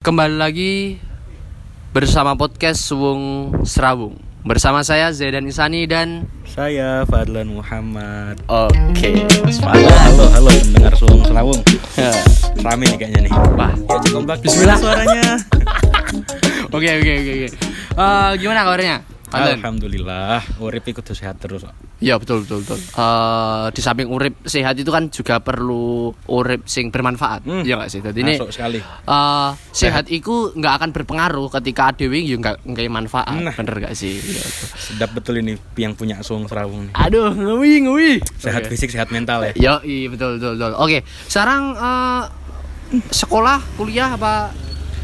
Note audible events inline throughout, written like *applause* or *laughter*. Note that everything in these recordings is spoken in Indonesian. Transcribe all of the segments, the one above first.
Kembali lagi bersama podcast Suwung Serawung Bersama saya Zaidan Isani dan Saya Fadlan Muhammad. Oke Mas Halo, Fadlan halo, halo pendengar Sulung Selawung. Ya. Rame nih kayaknya nih. Wah, Ya cukup kompak. Bismillah. suaranya. *laughs* Oke oke oke oke Eh, Gimana kabarnya? Alhamdulillah, urip ikut sehat terus. Iya betul betul betul Eh, Di samping urip sehat itu kan juga perlu urip sing bermanfaat Hmm. Iya gak sih? Jadi ini sekali. eh, sehat itu nggak akan berpengaruh ketika adewi ya nggak nggak manfaat Nah. bener gak sih Iya, betul. Sedap betul ini yang punya Sulung Selawung nih. aduh ngewi ngewi Sehat Oke. fisik, sehat mental ya. Yo, iya betul betul betul. Oke, sekarang eh, sekolah, kuliah apa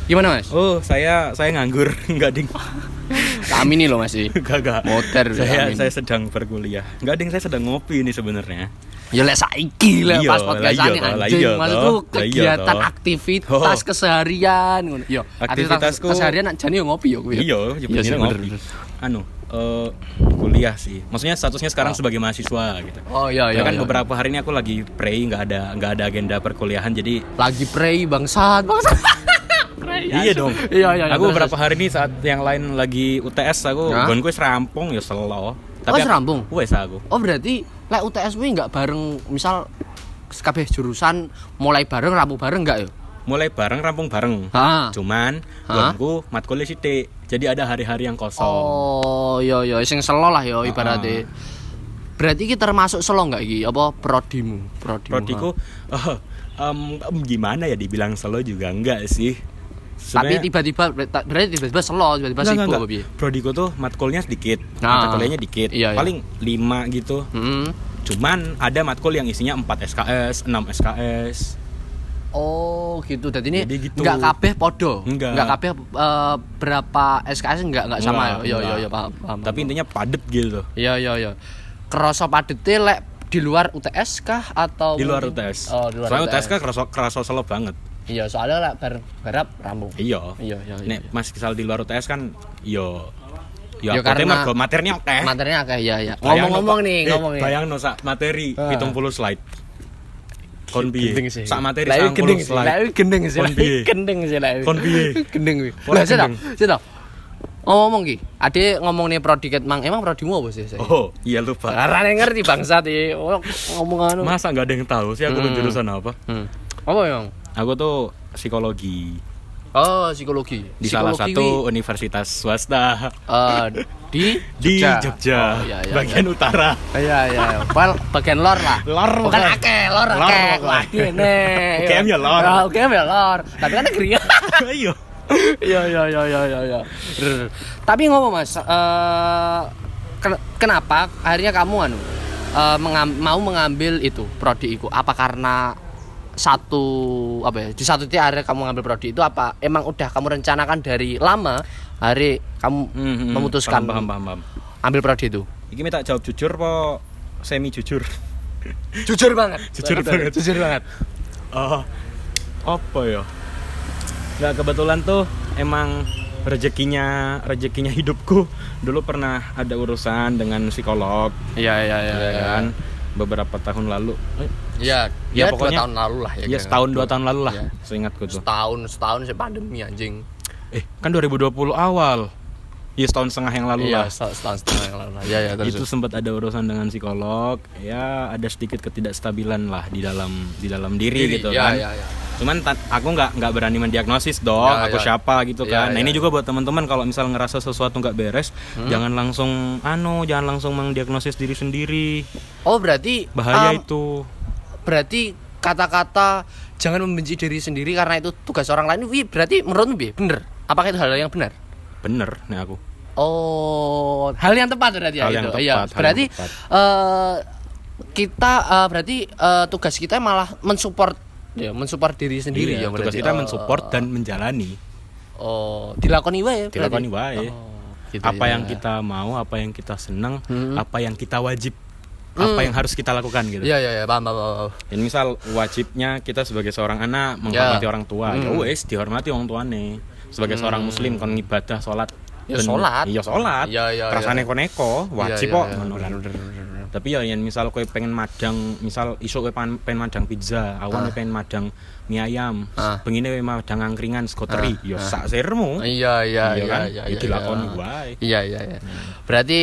gimana mas? Oh, saya saya nganggur, *laughs* enggak ding. Kami nih loh masih. Enggak. *laughs* Motor, Saya saya sedang berkuliah. Enggak ding, saya sedang ngopi ini sebenarnya. Ya lek saiki lah Iya, pas lah podcast iya ini lah anjing. iya Maksudku lah iya kegiatan aktivitas Oh. keseharian ngono. Yo, Aktivitasku- keseharian nak jane yo ngopi yo kuwi. Iya, Iya iya bener, ngopi. Anu, eh kuliah sih. Maksudnya statusnya sekarang sebagai mahasiswa gitu. Oh iya iya. ya kan iya. beberapa hari ini aku lagi pray nggak ada nggak ada agenda perkuliahan jadi lagi pray bangsat, bangsat. *laughs* Pray, iya dong. Iya iya. aku terus, beberapa hari ini saat yang lain lagi UTS aku gon gue serampung ya selo. Oh, aku- serampung? wes aku. Oh berarti lek UTS kuwi nggak bareng misal kabeh jurusan mulai bareng rampung bareng enggak ya? mulai bareng rampung bareng. Ha. cuman gonku matkulnya sithik. Jadi ada hari-hari yang kosong. Oh, iya iya sing selo lah ya ibaratnya. Berarti iki termasuk selo enggak iki? Apa prodimu? Prodimu. prodiku? eh, em, em, gimana ya dibilang selo juga enggak sih Tapi tiba-tiba berarti tiba-tiba selo, tiba-tiba sibuk enggak, enggak. Prodiku tuh matkulnya sedikit, Ah. mata kuliahnya dikit, Iya, iya. paling 5 gitu. Hmm. Cuman ada matkul yang isinya 4 SKS, 6 SKS. Oh, gitu. Jadi ini Jadi gitu. enggak kabeh podo. Enggak. kabeh eh, berapa SKS enggak enggak sama ya. Iya iya enggak. iya paham, paham. Tapi intinya padet gitu. Iya iya iya. Kerasa padete lek di luar UTS kah atau Di luar mungkin- UTS. Oh, di luar Soalnya UTS UTS. kan kerasa, kerasa selo banget. Iya, soalnya lek bar barap rambung. Iya. Iya, iya, iya. Nek Mas misal di luar UTS kan yo yo Ya, teh karena- mergo materinya oke. Materinya akeh ya ya. Bayang Ngomong-ngomong nih, eh, ngomong nih. Bayang no sak materi Ah. 70 slide. Kon piye? Sak materi Lah, 90 gendeng sih. slide. Lah, gendeng sih. Kon lah. piye? *laughs* Gendeng sih lah. Kon piye? *laughs* Gendeng kuwi. Lah, sih sih Ngomong ki, ade ngomong nih prodikat mang, emang prodimu apa sih? Oh, iya lupa. Karena ngerti bangsat iki. Oh, ngomong anu. Masa nggak ada yang tahu sih aku Hmm. jurusan apa? Hmm. Apa yang? Aku tuh psikologi Oh, psikologi. di salah Psikologi satu kuwi, universitas swasta eh, di di Jogja, Oh, iya, iya, bagian utara. Iya iya, well, bagian lor lah. Lor, bukan akeh, lor Lor, bukan. Wah, gini. UGM ya lor. Ah, UGM ya lor. Tapi kan negeri. Ayo. *laughs* Iya iya iya iya iya. iya. Rr. Tapi ngomong Mas, eh ken- kenapa akhirnya kamu anu eh, mengam- mau mengambil itu prodi itu? Apa karena satu apa ya? Di satu titik akhirnya kamu ngambil prodi itu apa emang udah kamu rencanakan dari lama hari kamu Hmm, memutuskan paham, paham, paham, paham. ambil prodi itu? Iki minta jawab jujur apa semi jujur? Jujur banget. Jujur banget. Jujur banget. Oh, apa ya? Nggak kebetulan tuh emang rezekinya rezekinya hidupku dulu pernah ada urusan dengan psikolog Iya iya iya. ya kan beberapa tahun lalu Eh, Iya, Ya, ya, pokoknya- dua tahun lalu lah ya. ya kira-kira. setahun dua tahun lalu lah Iya. seingatku tuh Setahun, setahun sih pandemi anjing. eh kan 2020 awal ya setahun setengah yang lalu Iya, lah setahun, setahun setengah yang lalu lah. Iya, iya, terus. itu sempat ada urusan dengan psikolog ya ada sedikit ketidakstabilan lah di dalam di dalam diri, Diri, gitu iya, kan iya, iya. cuman aku nggak nggak berani mendiagnosis dong Ya, aku ya. siapa gitu Ya, kan nah ya. ini juga buat teman-teman kalau misal ngerasa sesuatu nggak beres Hmm? jangan langsung anu jangan langsung mendiagnosis diri sendiri Oh, berarti bahaya um, itu Berarti kata-kata jangan membenci diri sendiri karena itu tugas orang lain. Wih, berarti menurutmu Bi, bener? Apakah itu hal yang benar? bener nih aku Oh, hal yang tepat berarti ya Hal itu. yang tepat, Iya, hal yang berarti tepat. eh, kita eh, berarti eh, tugas kita malah mensupport ya, mensupport diri sendiri Iya, ya tugas berarti. kita Oh, mensupport dan menjalani Oh, dilakoni wae. dilakoni wae Oh, gitu apa ya. yang kita mau apa yang kita senang Hmm. apa yang kita wajib apa yang harus kita lakukan gitu Iya, iya, iya, paham, paham, paham. Dan misal wajibnya kita sebagai seorang anak menghormati Ya. orang tua, ya Hmm. wes dihormati orang tuane. Sebagai seorang muslim kon ibadah salat. Ya, sholat. Iya salat. Iya, iya, Rasane koneko, wajib kok iya, ngono. Bener. Tapi ya yang misal kowe pengen madang, misal iso kowe pengen, pengen madang pizza, awan Ah. pengen madang mie ayam, Ah. pengine kowe madang angkringan skoteri, ya sak sermu. Iya iya Iya iya kan? iya. Itu iya, dilakoni iya. wae. Iya iya iya. Berarti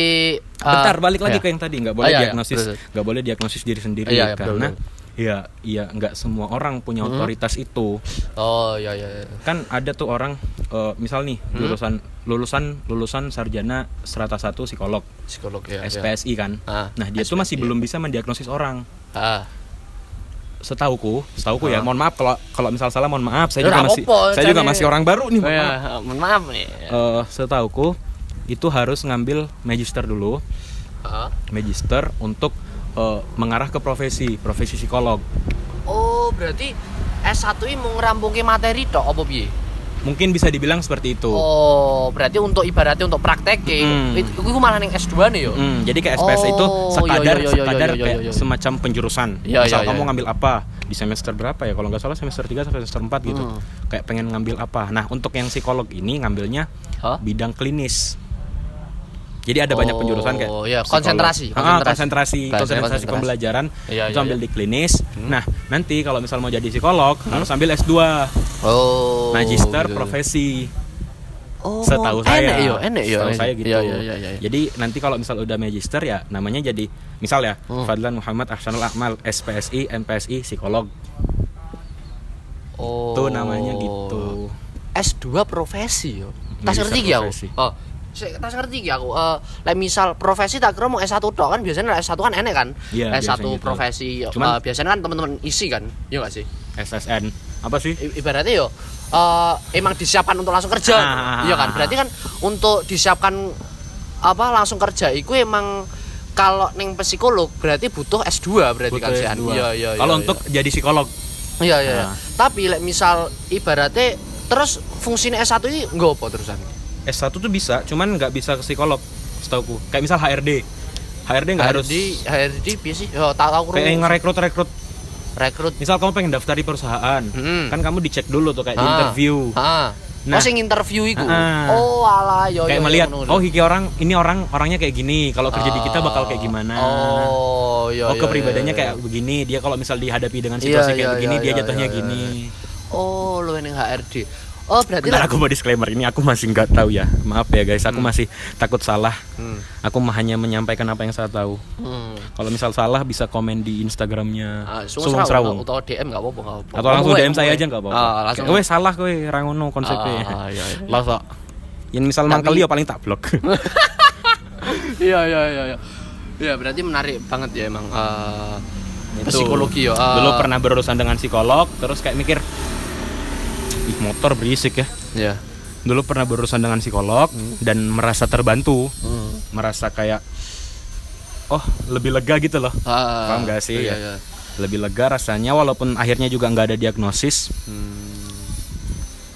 uh, Bentar balik lagi iya. ke yang tadi nggak boleh Ah, iya, iya, diagnosis nggak boleh diagnosis diri sendiri Iya, iya, betul, karena betul. Ya ya nggak semua orang punya otoritas itu Oh iya iya. iya. kan ada tuh orang eh, misal nih Hmm? lulusan lulusan lulusan sarjana strata 1 psikolog Psikolog ya. SPSI kan Ah, nah dia tuh masih belum bisa mendiagnosis orang Ah. setauku setauku ya Ah. mohon maaf kalau kalau misal salah mohon maaf saya Ya, juga masih saya juga masih orang baru nih Oh, mohon ya, maaf. mohon maaf nih. Eh, setauku itu harus ngambil magister dulu Ah. magister untuk eh, mengarah ke profesi profesi psikolog Oh, berarti S1 ini mau ngerampungke materi tok apa piye? mungkin bisa dibilang seperti itu Oh, berarti untuk ibaratnya untuk praktek Hmm. itu itu malah ning S2 nih yo. Hmm, jadi kayak SPS itu Oh, sekadar iya, iya, iya, sekadar kayak semacam penjurusan. Iya, Misal iya, kamu iya. ngambil apa di semester berapa ya? Kalau nggak salah semester 3 sampai semester 4 gitu. Hmm. Kayak pengen ngambil apa. Nah, untuk yang psikolog ini ngambilnya Hah? bidang klinis. Jadi ada banyak Oh, penjurusan kayak iya, psikolog. konsentrasi, Ah, konsentrasi. konsentrasi, konsentrasi konsentrasi. pembelajaran Iya, itu iya, ambil iya. di klinis. Nah, nanti kalau misal mau jadi psikolog harus ambil S2, Oh. magister gitu. profesi. Oh, Setahu saya. Enek yo, enek yo. Setahu enek. saya gitu. Iya iya iya iya. Jadi nanti kalau misal udah magister ya namanya jadi misal ya Hmm. Fadlan Muhammad Ahsanul Akmal SPSI MPSI psikolog. Oh. Tuh namanya gitu. S2 profesi yo. Tas Magister ngerti profesi. Oh. Sik, tas ngerti ki aku. Eh, lek misal profesi tak kira mau S1 tok kan biasanya S1 kan enek kan? Iya, S1 biasanya gitu. profesi. Cuman- eh, biasanya kan teman-teman isi kan. Iya gak sih? SSN. Apa sih? I- ibaratnya yo eh, emang disiapkan untuk langsung kerja Ah. iya kan berarti kan untuk disiapkan apa langsung kerja itu emang kalau neng psikolog berarti butuh S2 berarti Butuh kan Sian? S2. iya iya Kalau iya, untuk jadi psikolog iya iya, iya. Nah. tapi lek misal ibaratnya terus fungsinya S1 ini nggak apa terusan S1 tuh bisa, cuman nggak bisa ke psikolog setauku. Kayak misal HRD. HRD nggak harus HRD HRD biasa sih yo tak tahu kayak ngerekrut rekrut. rekrut Misal kamu pengen daftar di perusahaan, Hmm. kan kamu dicek dulu tuh kayak di Ah. interview. ah Nah. oh sing interview iku Ah. oh alah yo kayak yo, yo, melihat ngono, oh iki orang ini orang orangnya kayak gini kalau kerja di kita bakal kayak gimana oh iya oh iya, kepribadiannya iya, kayak begini dia kalau misal dihadapi dengan Iya, situasi iya, kayak begini iya, dia iya, jatuhnya iya, iya, gini Oh, lu yang HRD. Oh, berarti Bentar aku mau disclaimer ini aku masih nggak tahu ya maaf ya guys aku masih takut salah Hmm. aku mah hanya menyampaikan apa yang saya tahu Hmm. kalau misal salah bisa komen di instagramnya Ah, Sumung Serawung Serawung atau DM enggak apa-apa, atau langsung DM saya aja nggak apa-apa Ah, langsung. Kowe salah kowe rangono konsepnya Ah, iya, iya. sok yang misal Tapi- mangkel ya paling tak blok *laughs* Iya, iya, iya, iya. Iya, berarti menarik banget ya emang eh, Itu. psikologi ya. eh. dulu pernah berurusan dengan psikolog terus kayak mikir ih motor berisik ya Iya. dulu pernah berurusan dengan psikolog dan merasa terbantu Hmm. merasa kayak oh lebih lega gitu loh Ah, Paham gak sih? Iya, Ya. iya. lebih lega rasanya walaupun akhirnya juga nggak ada diagnosis Hmm.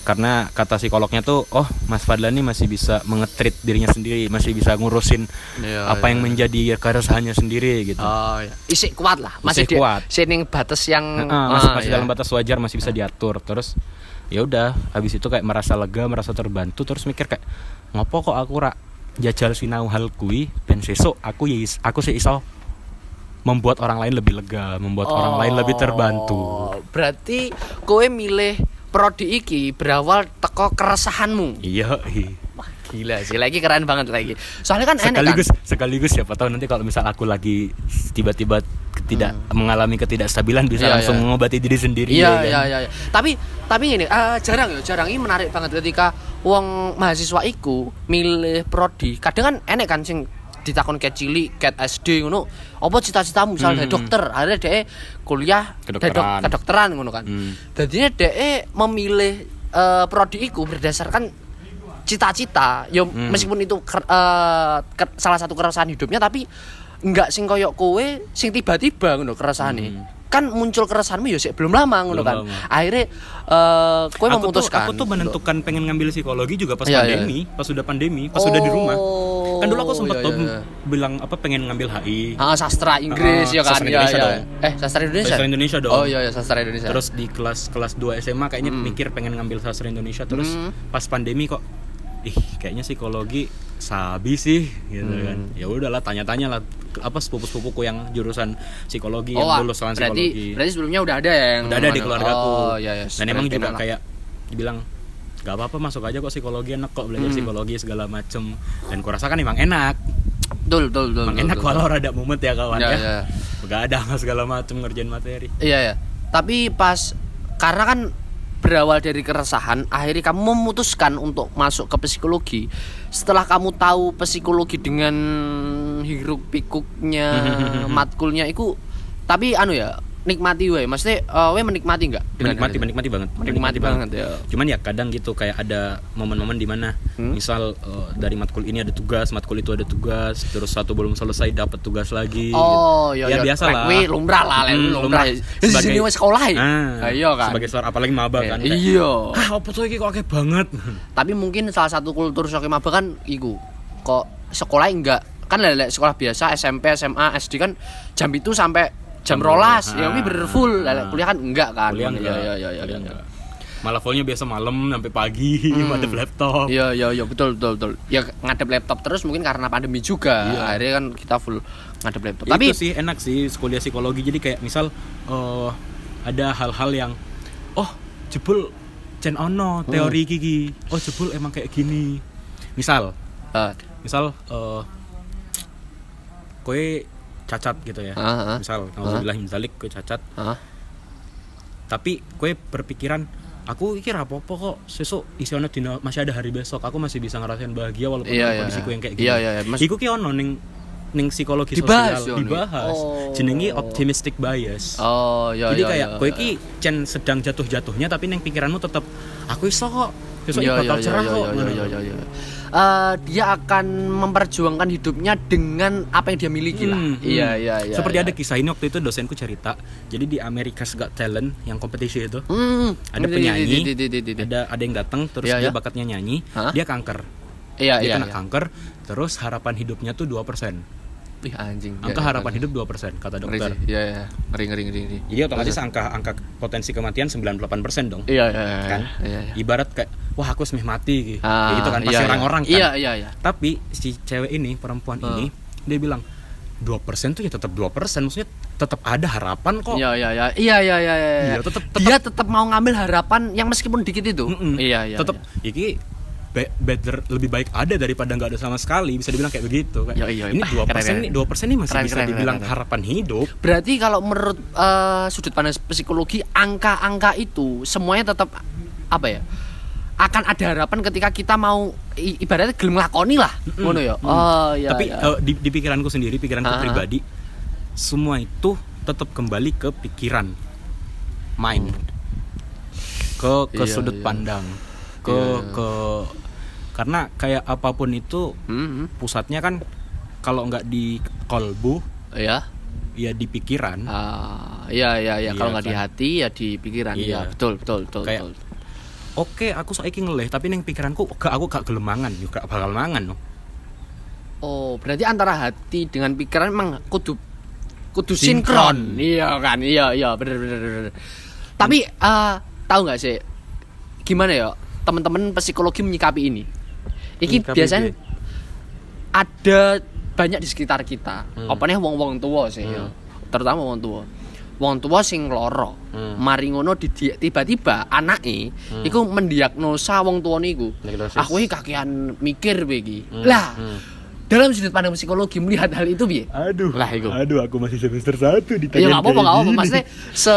karena kata psikolognya tuh oh Mas Fadlan ini masih bisa mengetrit dirinya sendiri masih bisa ngurusin Iya, apa iya. yang menjadi keresahannya sendiri gitu Oh, iya. Isik kuat lah. Masih di- kuat. ning batas yang Heeh, masih ah, masih iya. dalam batas wajar masih bisa diatur terus ya udah habis itu kayak merasa lega merasa terbantu terus mikir kayak ngopo kok aku rak jajal sinau hal kui dan sesuk aku ya is- aku sih iso membuat orang lain lebih lega membuat orang lain lebih terbantu Oh, Berarti kowe milih prodi iki berawal teko keresahanmu. iya iya. Gila sih. Lagi keren banget lagi. Soalnya kan enak kan. sekaligus sekaligus siapa tahu nanti kalau misal aku lagi tiba-tiba tidak mengalami ketidakstabilan bisa Hmm. Iya, langsung iya. mengobati diri sendiri Iya, ya kan? iya, iya, iya. Tapi tapi ini eh, jarang ya, jarang ini menarik banget ketika wong mahasiswa iku milih prodi. Kadang kan enek kan sing ditakon kayak cilik, kayak SD ngono. Apa cita-citamu misalnya Hmm. dokter, akhirnya dia kuliah Kedokteran. kedok- kedokteran ngono kan. Hmm. Jadinya dia memilih eh, prodi iku berdasarkan cita-cita. Ya Hmm. meskipun itu ker- eh, ke- salah satu keresahan hidupnya tapi enggak sing koyok kowe sing tiba-tiba ngono keresahane. Kan muncul keresahanmu ya sik belum lama ngono Hmm. Kan. lama. Akhirnya eh kowe aku memutuskan. tuh, aku tuh menentukan pengen ngambil psikologi juga pas iya. pandemi, pas sudah pandemi, pas sudah di rumah. Oh, Kan dulu aku sempat iya, tuh iya, bilang apa pengen ngambil HI. Ah, sastra Inggris Ah, ya kan. sastra Iya, Indonesia iya. dong. Eh, sastra Indonesia. Sastra Indonesia dong. Oh iya iya, sastra Indonesia. Terus di kelas kelas 2 SMA kayaknya mikir pengen ngambil sastra Indonesia terus Hmm. pas pandemi kok ih kayaknya psikologi sabi sih gitu Hmm. kan ya udahlah tanya-tanya lah apa sepupu-sepupuku yang jurusan psikologi Oh, yang lulusan berarti psikologi berarti sebelumnya udah ada yang udah ada di mana- keluargaku Oh, iya, iya. dan emang Berarti juga enak lah. kayak dibilang gak apa-apa masuk aja kok psikologi enak kok belajar Hmm. psikologi segala macem dan kurasakan emang enak betul betul betul. emang betul, enak betul. walau rada mumet ya kawan Iya, ya iya. gak ada *laughs* segala macem ngerjain materi Iya ya. Tapi pas karena kan berawal dari keresahan, akhirnya kamu memutuskan untuk masuk ke psikologi. Setelah kamu tahu psikologi dengan hiruk pikuknya, *laughs* matkulnya itu tapi anu ya, nikmati wae. Maksudnya eh, we menikmati enggak? menikmati menikmati banget Menikmati banget ya. cuman ya kadang gitu kayak ada momen-momen di mana Hmm? misal eh, dari matkul ini ada tugas matkul itu ada tugas terus satu belum selesai dapat tugas lagi Oh, gitu. iya ya biasa lah Wih, lumrah lah, lek, Mm, lumrah. Ya, sini sekolah ya. Ah, Ah, iya kan. sebagai seorang apalagi maba kan kayak, Iya. ah apa tuh ini kok akeh banget tapi mungkin salah satu kultur shoki maba kan iku kok sekolah enggak kan lele sekolah biasa SMP SMA SD kan jam itu sampai jam rolas ya ini bener full. Lele Ah. kuliah kan enggak kan? Kuliah enggak. iya iya iya kuliah iya. enggak. malah fullnya biasa malam sampai pagi Hmm. *laughs* madep laptop. Iya iya iya betul betul betul. Ya ngadep laptop terus mungkin karena pandemi juga. Iya. akhirnya kan kita full ngadep laptop. Tapi tapi itu sih enak sih kuliah psikologi. Jadi kayak misal eh, ada hal-hal yang oh jebul Chen ono teori Hmm. gigi oh jebul emang kayak gini. Misal eh, misal eh kue cacat gitu ya Ah, ah. misal kalau bilang zalik kue cacat ah, tapi kue berpikiran aku iki apa-apa kok sesuk isinya dino masih ada hari besok aku masih bisa ngerasain bahagia walaupun Iya, dalam iya, kondisiku iya. yang kayak gini Iya, iya, iya. Mas- iku ki ono ning ning psikologi Dibahas sosial yo, nih. dibahas Oh. jenenge optimistic bias oh iya jadi iya, kayak iya, kowe iya. ki cen sedang jatuh-jatuhnya tapi neng pikiranmu tetap aku iso kok besok Iya, bakal iya, cerah iya, kok iya, iya, iya, iya. Eh, dia akan memperjuangkan hidupnya dengan apa yang dia miliki lah. Hmm, hmm. Iya, iya, iya. Seperti iya. ada kisah ini waktu itu dosenku cerita. Jadi di America's Got Talent yang kompetisi itu Hmm, ada di- di- penyanyi, di- di- di- di- di- di. ada ada yang datang terus Iya, dia iya. bakatnya nyanyi, Hah? dia kanker. Iya, dia iya. kena iya. kanker, terus harapan hidupnya tuh 2%. Ih, anjing. Angka Iya, harapan iya. hidup 2% kata dokter. Iya, iya. Ngeri, ngeri, ngeri, ngeri. Jadi otomatis angka angka potensi kematian 98% dong. Iya, iya, iya. Kan? Iya, iya. Ibarat kayak wah aku semih mati gitu. Ah, Ya gitu kan pasti iya, iya. orang-orang kan. Iya, iya, iya. Tapi si cewek ini, perempuan Ah. ini, dia bilang 2% tuh ya tetap 2%, maksudnya tetap ada harapan kok. Iya, iya, iya. Iya, iya, iya, iya. Iya, tetep- Dia tetap mau ngambil harapan yang meskipun dikit itu. Mm-mm. Iya, iya. tetap iya. iki be- better lebih baik ada daripada nggak ada sama sekali bisa dibilang kayak begitu kayak Iya, iya. ini Ah, dua persen nih dua persen nih masih Keren, bisa keren, dibilang keren, keren. harapan hidup Berarti kalau menurut eh, sudut pandang psikologi, angka-angka itu semuanya tetap apa ya? Akan ada harapan ketika kita mau i- ibaratnya gelem nglakoni lah. Ngono ya. Oh iya. tapi iya. di, di pikiranku sendiri pikiranku Ah. pribadi semua itu tetap kembali ke pikiran mind ke ke Iya, sudut iya. pandang ke Iya. ke karena kayak apa pun itu Hmm, hmm. pusatnya kan kalau nggak di kolbu Iya. ya di pikiran Ah, iya iya iya Iya, kalau nggak di kan? hati ya di pikiran. Iya, Iya. betul betul betul. Kayak- betul. Oke, aku saiki ngeleh, tapi neng pikiranku gak aku gak gelemangan, juga bakal mangan no. Oh, berarti antara hati dengan pikiran memang kudu kudu sinkron. Sinkron. Iya kan? Iya iya bener bener bener. Tapi eh tahu nggak sih gimana ya teman-teman psikologi menyikapi ini? Iki Menyikapi biasanya piye? ada banyak di sekitar kita. Hmm. Apa nih wong-wong tua sih, ya. terutama wong tua. Wong tua sing loro. Hmm. Mari ngono di- tiba-tiba anake iku mendiagnosa wong tua niku. Aku iki kakean mikir begini. Hmm, Lah, hmm. dalam sudut pandang psikologi melihat hal itu piye? Aduh. Lah, iku. Aduh, aku masih semester 1 di Ya nggak apa-apa, nggak apa-apa. Maksudnya se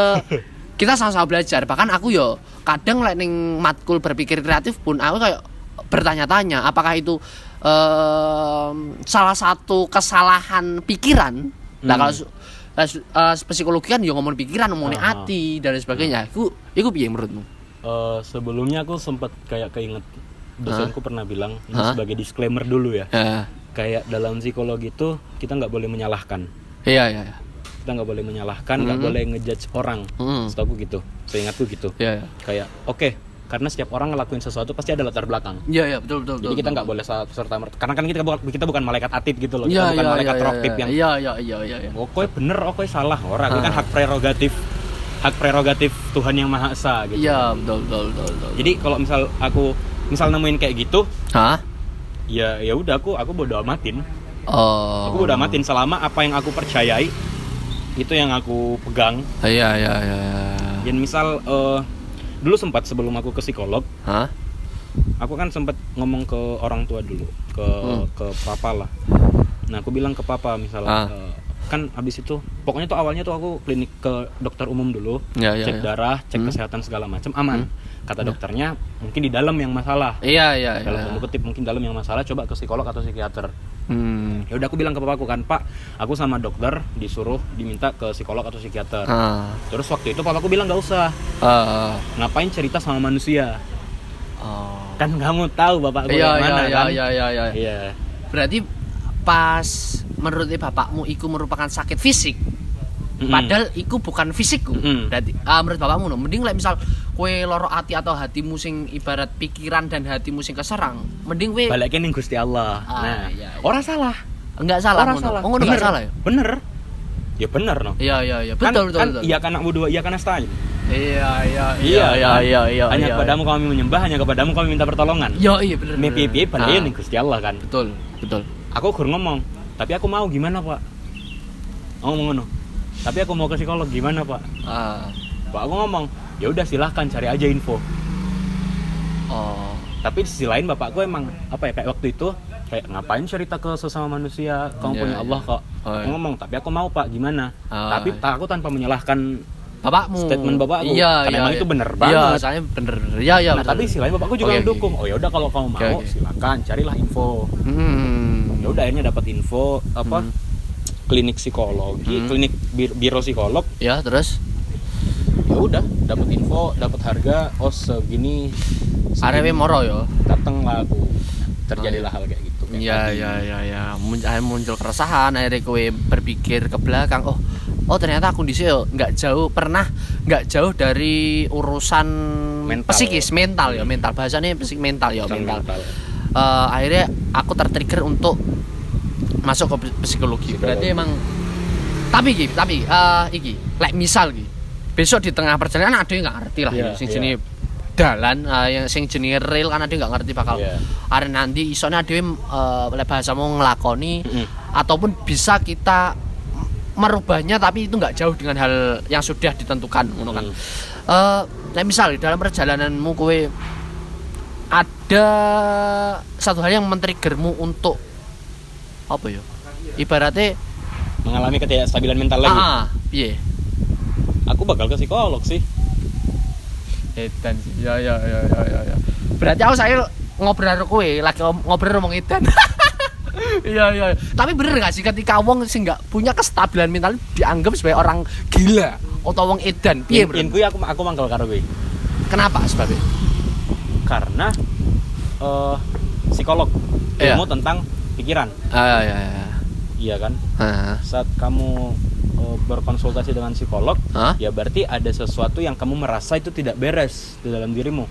kita sama-sama belajar. Bahkan aku yo kadang lek ning matkul berpikir kreatif pun aku kayak bertanya-tanya apakah itu em, salah satu kesalahan pikiran. Nah, Hmm. kalau su- eh, psikologi kan yo ngomong pikiran, ngomongin Aha. hati dan sebagainya. Iku iku piye menurutmu? Eh, sebelumnya aku sempat kayak keinget dosenku pernah bilang ini Hah? sebagai disclaimer dulu ya. Ya. Kayak dalam psikologi itu kita nggak boleh menyalahkan. Iya, iya, iya. Kita nggak boleh menyalahkan, nggak Mhm. boleh ngejudge orang. Hmm. Setahu gitu. Seingatku gitu. Iya, iya. Kayak oke, karena setiap orang ngelakuin sesuatu pasti ada latar belakang. Iya, iya, betul, betul, Jadi betul, kita nggak boleh serta merta. Karena kan kita bukan kita bukan malaikat atid gitu loh. Iya, bukan iya, malaikat iya, roktip iya, yang Iya, iya, iya, iya, iya. oh kowe bener oh salah orang itu kan Ah. hak prerogatif hak prerogatif Tuhan yang maha esa gitu Iya, betul, betul, betul, betul. jadi kalau misal aku misal nemuin kayak gitu Hah? ya ya udah aku aku bodo amatin Oh. aku bodo amatin selama apa yang aku percayai itu yang aku pegang Iya, iya, iya. dan misal eh, dulu sempat sebelum aku ke psikolog Hah? aku kan sempat ngomong ke orang tua dulu ke Hmm. ke papa lah nah aku bilang ke papa misal Ah. eh, kan habis itu pokoknya tuh awalnya tuh aku klinik ke dokter umum dulu Ya, ya, cek ya. darah cek Hmm. kesehatan segala macam aman Hmm. kata dokternya mungkin di dalam yang masalah Iya, iya, dalam iya. tanda kutip mungkin dalam yang masalah coba ke psikolog atau psikiater Hmm. ya udah aku bilang ke papaku kan pak aku sama dokter disuruh diminta ke psikolog atau psikiater Ah. terus waktu itu papaku bilang nggak usah Ah. ngapain cerita sama manusia Oh. kan kamu tahu bapak gue Iya, yang iya, mana iya, kan iya, iya, iya. iya Berarti pas menurut bapakmu itu merupakan sakit fisik. Mm-mm. Padahal iku bukan fisikku. Mm-mm. Berarti ah, menurut bapakmu no, mending like misal kue loro hati atau hatimu sing ibarat pikiran dan hatimu sing keserang, mending kue balikin ning Gusti Allah Ah, nah iya, iya. orang salah enggak salah orang ngono. salah Oh, ngono enggak salah ya? bener ya bener no Iya, iya, iya. kan, Betul, betul, kan betul. iya kan anak dua iya kan astain Iya, iya, Iya, iya, kan? iya, iya. hanya iya, kepadamu kami menyembah hanya kepadamu kami minta pertolongan Iya, iya, bener. me bener. piye balikin Ah, ning Gusti Allah kan Betul, betul. aku gur ngomong tapi aku mau gimana pak ngomong ngono tapi aku mau ke psikolog gimana pak Ah. pak aku ngomong ya udah silahkan cari aja info Oh. tapi di sisi lain bapakku emang apa ya kayak waktu itu kayak ngapain cerita ke sesama manusia kamu Iya, punya iya. Allah kok Oh, iya. ngomong tapi aku mau pak gimana Ah, tapi iya. aku tanpa menyalahkan Bapakmu. Statement bapakku. Iya, Karena iya. emang iya. itu bener Iya, banget. soalnya bener. Iya, iya. nah tapi sisi lain bapakku juga Oke, mendukung oke. oh ya udah kalau kamu mau oke. silakan carilah info Hmm. ya udah akhirnya dapat info apa Hmm. Klinik psikologi Hmm. klinik bir- biro psikolog Ya, terus ya udah dapat info dapat harga oh segini Arewe moro ya. datang lah aku terjadilah hal kayak gitu kayak Iya, tadi. iya, iya, iya. Mun- akhirnya muncul keresahan, akhirnya kowe berpikir ke belakang, oh, oh ternyata aku di sini nggak jauh pernah nggak jauh dari urusan Mental. psikis, mental ya, mental bahasanya psik mental ya, mental. mental. Eh, akhirnya aku tertrigger untuk masuk ke psikologi. Psikologi. Berarti emang tapi iki, tapi eh iki, like misal iki. Besok di tengah perjalanan ada yang nggak ngerti lah ya, sing iya. jenis dalan eh, yang sing jenis real kan ada nggak ngerti bakal Iya. are nanti isone ada yang uh, bahasa mau ngelakoni Mm-mm. ataupun bisa kita merubahnya tapi itu nggak jauh dengan hal yang sudah ditentukan ngono kan. Mm. Eh, nah misal dalam perjalananmu kowe ada satu hal yang men-triggermu untuk apa ya? Ibaratnya mengalami ketidakstabilan mental lagi ah, piye? aku bakal ke psikolog sih Edan. Ya ya ya ya ya. ya. Berarti aku saya ngobrol karo kowe, lagi ngobrol ngomong edan. *laughs* Iya iya. Tapi bener gak sih ketika wong sing nggak punya kestabilan mental dianggap sebagai orang gila atau wong edan? Piye, Bro? kui aku aku mangkel karo kui Kenapa sebabnya? karena eh psikolog Iya. ilmu tentang pikiran Ah ya ya. iya kan Heeh. saat kamu eh, berkonsultasi dengan psikolog Hah? ya berarti ada sesuatu yang kamu merasa itu tidak beres di dalam dirimu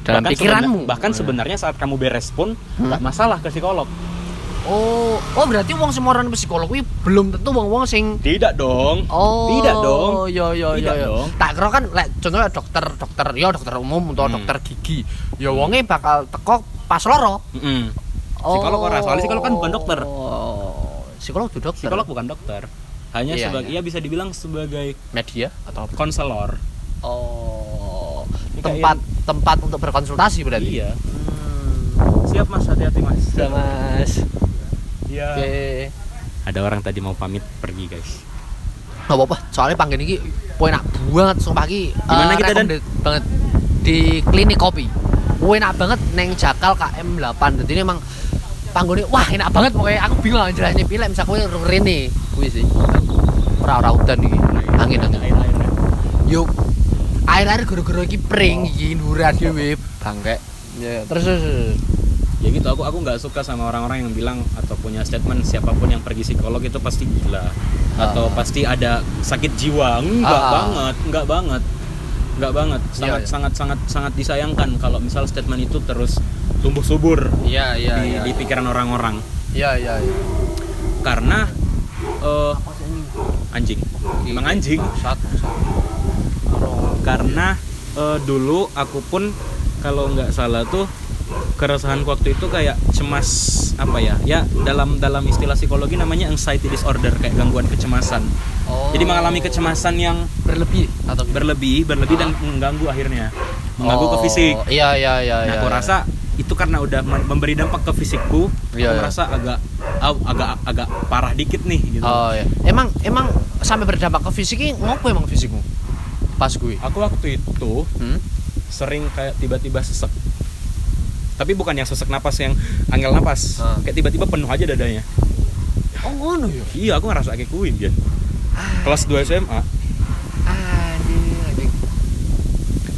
Dalam Bahkan pikiranmu. sebena- bahkan Oh, iya. sebenarnya saat kamu beres pun Hmm? nggak masalah ke psikolog Oh, oh berarti wong semoran psikolog kuwi belum tentu wong-wong sing tidak dong Oh, Tidak dong. Iya iya iya. Tidak iya. dong. Tak kira kan lek contohnya dokter dokter ya dokter umum atau Hmm. dokter gigi. Ya wonge bakal teko pas loro. Mm-mm. Psikolog ora, soalnya psikolog kan bukan dokter. Oh. Psikolog itu dokter. psikolog bukan dokter hanya Iya, sebagai iya. ya bisa dibilang sebagai media atau apa? konselor Oh. Ini Tempat tempat untuk berkonsultasi berarti. iya Hmm. siap mas hati-hati mas Sudah, Mas. iya Oke. ada orang tadi mau pamit pergi guys Gak apa-apa, soalnya panggen ini enak banget sumpah iki. Di mana eh, kita, Dan? banget di klinik kopi. Enak banget neng Jakal KM 8. Jadi ini emang panggone wah enak banget pokoknya aku bingung lah jelasnya pilih misal kowe rene kuwi sih. Ora ora udan iki. Angin angin. air-airnya Yo air-air guru-guru iki pring iki nuran dhewe bangke. Ya, terus ya gitu aku aku nggak suka sama orang-orang yang bilang atau punya statement siapa pun yang pergi psikolog itu pasti gila atau Ah. pasti ada sakit jiwa enggak Ah. banget enggak banget enggak banget Iya, sangat iya. sangat sangat sangat disayangkan kalau misal statement itu terus tumbuh subur Iya iya di, iya. di pikiran orang-orang Iya iya iya. karena eh, anjing emang anjing Satu satu. karena eh, dulu aku pun kalau nggak salah tuh keresahan waktu itu kayak cemas apa ya ya dalam dalam istilah psikologi namanya anxiety disorder kayak gangguan kecemasan Oh. jadi mengalami kecemasan yang berlebih atau berlebih berlebih dan mengganggu akhirnya mengganggu ke Oh, fisik Iya iya iya. nah iya, aku iya. rasa itu karena udah mem- memberi dampak ke fisikku Iya, aku iya. merasa agak au- agak agak parah dikit nih gitu Oh iya. Emang emang sampai berdampak ke fisiknya ngopo emang fisikmu? Pas gue. aku waktu itu Hmm? sering kayak tiba-tiba sesek tapi bukan yang sesek napas yang angel napas Ah. kayak tiba-tiba penuh aja dadanya Oh ngono ya. iya aku ngerasa kayak kuin Jan. kelas 2 SMA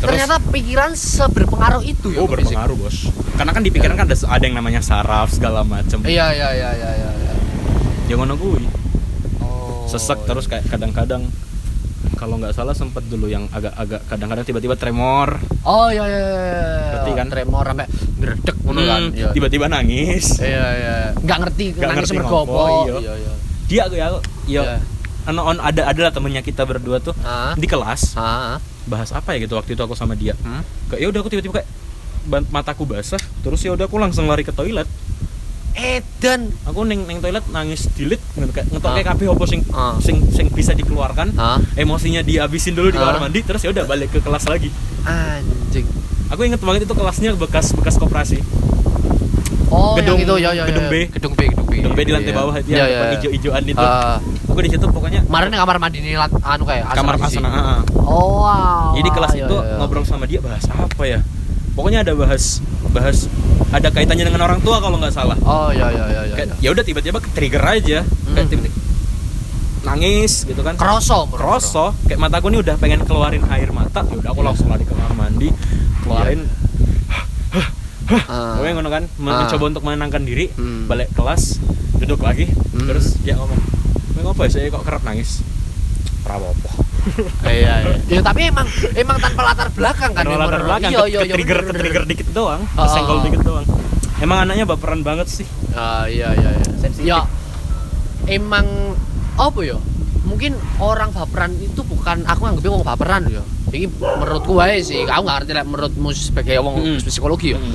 terus Ternyata pikiran seberpengaruh itu ya. oh fisik. berpengaruh bos karena kan di pikiran kan ada, ada yang namanya saraf segala macem Iya iya iya iya iya. iya. yang ngono Oh. sesek terus kayak kadang-kadang kalau nggak salah sempet dulu yang agak-agak kadang-kadang tiba-tiba tremor Oh iya iya. iya. Ngerti kan? Tremor sampai ngredek ngono kan. Hmm, Iya. tiba-tiba nangis Iya iya. Enggak ngerti Nggak nangis ngerti mergo apa. iya. Iya iya. dia aku ya aku Iya. ya ono on ada ada lah temennya kita berdua tuh Ah. di kelas Ah. bahas apa ya gitu waktu itu aku sama dia Hmm? kayak ya udah aku tiba-tiba kayak mataku basah terus ya udah aku langsung lari ke toilet Edan. aku neng neng toilet nangis dilit gitu, kayak ngetok Ah. kayak kabeh apa sing Ah. sing sing bisa dikeluarkan Ah. emosinya dihabisin dulu di Ah. kamar mandi terus ya udah balik ke kelas lagi Anjing. Aku inget banget itu kelasnya bekas bekas koperasi Oh, Gedung- yang itu ya ya. gedung ya. B. Gedung B, gedung B. gedung B di lantai Iya. bawah itu Iya, yang iya. depan hijau-hijauan itu Ah. aku di situ pokoknya Kemarin kamar mandi ini anu kayak kamar asrama asana ah. Oh, wow. jadi kelas Iya, itu iya, iya. ngobrol sama dia bahas apa ya pokoknya ada bahas bahas ada kaitannya dengan orang tua kalau nggak salah Oh, iya iya iya iya. kayak ya udah tiba-tiba ke trigger aja kayak Hmm. tiba-tiba nangis gitu kan Kroso, kroso kayak mataku nih udah pengen keluarin air mata ya udah aku Iya. langsung lari ke kamar mandi keluarin Ah. Pokoknya ngono kan men- Ah. mencoba untuk menenangkan diri Hmm. balik kelas duduk lagi Hmm. terus dia ngomong "Kowe ngopo ya saya kok kerap nangis rawopo *laughs* Iya, iya. Ya tapi emang emang tanpa latar belakang kan emang. latar belakang Iya, ke, iya, iya, trigger bener, ke trigger dikit doang Ah. kesenggol dikit doang emang anaknya baperan banget sih Ah, iya iya iya. Sensitif. Ya emang apa ya? Mungkin orang baperan itu bukan aku nganggepnya wong baperan ya. Ini menurutku wae sih. Aku nggak ngerti lah menurutmu sebagai wong Mm. psikologi ya. Mm.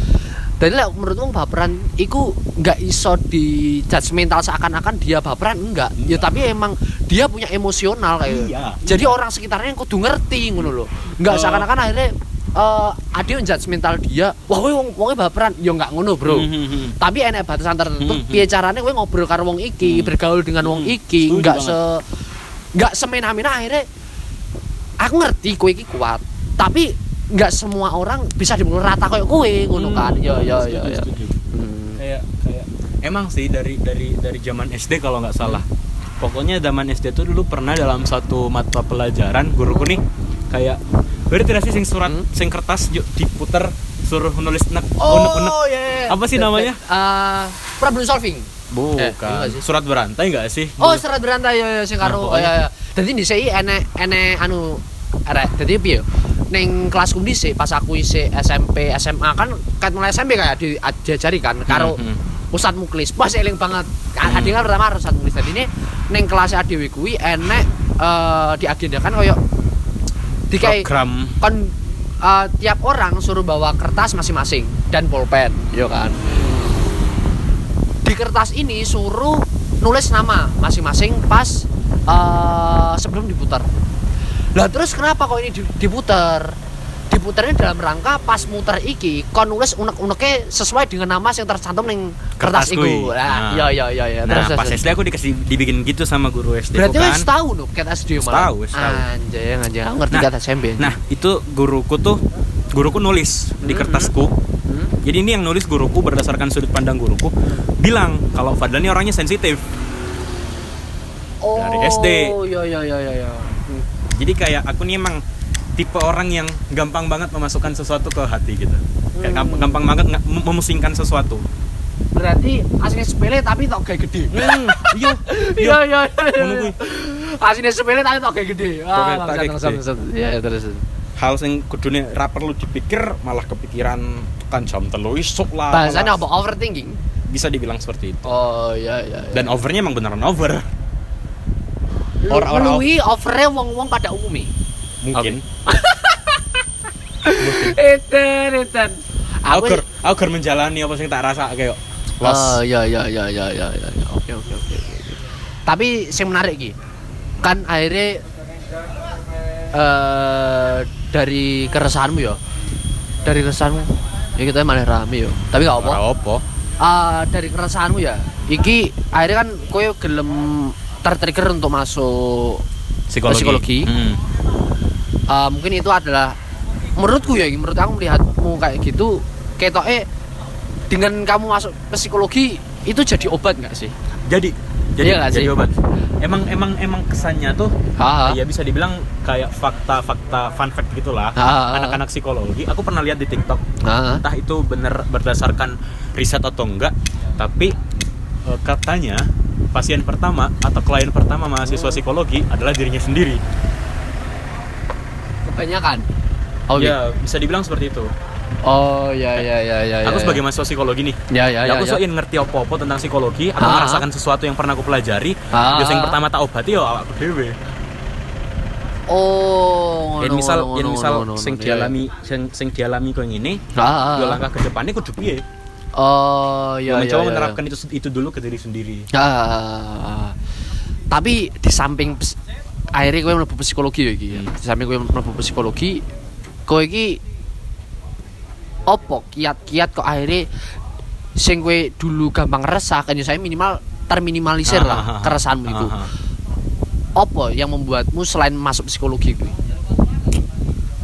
Jadi lah menurut wong baperan iku nggak iso di judgmental seakan-akan dia baperan enggak. Ya Enggak. tapi emang dia punya emosional kayak. Iya, Jadi iya. orang sekitarnya yang kudu ngerti ngono loh. Enggak Eh. seakan-akan akhirnya eh ada yang judgmental dia, wah kowe wong wonge baperan, ya enggak ngono, Bro. Mhm. Tapi enek batasan tertentu, Mhm. piye carane kowe ngobrol karo wong iki, Mhm. bergaul dengan wong Mhm. iki, enggak banget. se enggak semena-mena akhirnya aku ngerti kowe iki kuat, tapi enggak semua orang bisa dimulai rata kayak kowe ngono kan. Ya ya ya ya. Hmm. kayak kayak emang sih dari dari dari zaman SD kalau nggak salah pokoknya zaman SD tuh dulu pernah dalam satu mata pelajaran guruku nih kayak berarti tidak sih sing surat Hmm. sing kertas yuk diputer suruh nulis nek Oh, unek-unek iya, iya. Apa sih namanya? Eh, problem solving. bukan Eh, iya nggak sih? surat berantai nggak sih Oh, serat berantai ya, ya sing Nah, karo. Oh, pokoknya. ya ya. Dadi dhisik enek enek anu arek. Dadi piye? Ning kelasku dhisik pas aku isih SMP, SMA kan kat mulai SMP kayak di diajari kan karo Hmm, hmm. Ustadz Muklis. Pas eling banget. Kan Hmm. Ade kan pertama karo Ustadz Muklis. Dadi ini ning kelas adewe kuwi enek eh diagendakan koyo dikai program kon eh, tiap orang suruh bawa kertas masing-masing dan pulpen, ya kan. Di kertas ini suruh nulis nama masing-masing pas eh, sebelum diputar. Lah terus kenapa kok ini di- diputar? Diputarnya dalam rangka pas muter iki kon nulis unek-uneknya sesuai dengan nama yang tercantum ning kertas, Kertas kui. iku. Nah, Nah. iya iya iya iya. nah Terus, pas SD aku dikasih dibikin gitu sama guru SD Berarti kan tahu no ket SD malah. tahu, tahu. Anjay, anjay. Aku ngerti Nah, ket SMP. nah itu guruku tuh guruku nulis di Hmm, kertasku Hmm? Jadi ini yang nulis guruku berdasarkan sudut pandang guruku bilang kalau Fadlan ini orangnya sensitif. Oh, Dari SD. iya iya iya iya. iya. Jadi kayak aku nih emang tipe orang yang gampang banget memasukkan sesuatu ke hati gitu. Kayak Hmm. gampang, gampang banget nge- mem- memusingkan sesuatu. Berarti aslinya sepele tapi tok kayak gede. Hmm, *laughs* iya, Iya iya iya. Aslinya sepele tapi tok kayak gede. Ah, kayak- tok kayak gede. Iya iya, terus. Hal yang kudune ra perlu dipikir malah kepikiran kan jam telu isuk lah. Bahasanya apa? Overthinking. Bisa dibilang seperti itu. Oh iya iya. iya. Dan overnya emang beneran over. Orang-orang- luwi overnya wong-wong pada umumnya. Mungkin. Eten, eten. *laughs* aku gur aku gur menjalani apa sing tak rasa kayak los Oh, iya iya iya iya iya iya. iya. Oke oke oke. Tapi yang menarik ki. Kan akhirnya eh dari keresahanmu ya. Dari keresahanmu ya kita malah rame yo. Tapi gak apa. ora apa Ah, dari keresahanmu ya. Iki akhirnya kan kowe gelem tertrigger untuk masuk psikologi, Psikologi. Hmm. Ah, mungkin itu adalah menurutku ya menurut aku melihatmu kayak gitu ketoknya dengan kamu masuk ke psikologi itu jadi obat nggak sih jadi jadi Iya jadi sih? obat emang emang emang kesannya tuh Ah, ya bisa dibilang kayak fakta-fakta fun fact gitulah Ah. anak-anak psikologi aku pernah lihat di TikTok ah, entah itu bener berdasarkan riset atau enggak tapi eh, katanya pasien pertama atau klien pertama mahasiswa psikologi adalah dirinya sendiri. Kebanyakan? Oh ya bisa dibilang seperti itu. Oh ya ya ya ya aku ya, sebagai mahasiswa psikologi nih. Ya ya ya, aku ya. so ingin ngerti apa-apa tentang psikologi aku Ah. merasakan sesuatu yang pernah aku pelajari. Ah. biasa yang pertama tak obati ya aku dewe oh ngono, misal ngono, misal sing dialami sing sing dialami kau ini ah, ah, yo ah. langkah ke depannya kudu piye oh ya, ya mencoba ya, ya. menerapkan itu itu dulu ke diri sendiri Ah, tapi di samping akhirnya gue mlebu psikologi ya ya. Hmm. Di samping gue mlebu psikologi, kowe iki opo kiat-kiat kok akhirnya sing gue dulu gampang resah kan ya saya minimal terminimalisir Ah, ah, lah ah, keresahanmu itu. Apa yang membuatmu selain masuk psikologi gue?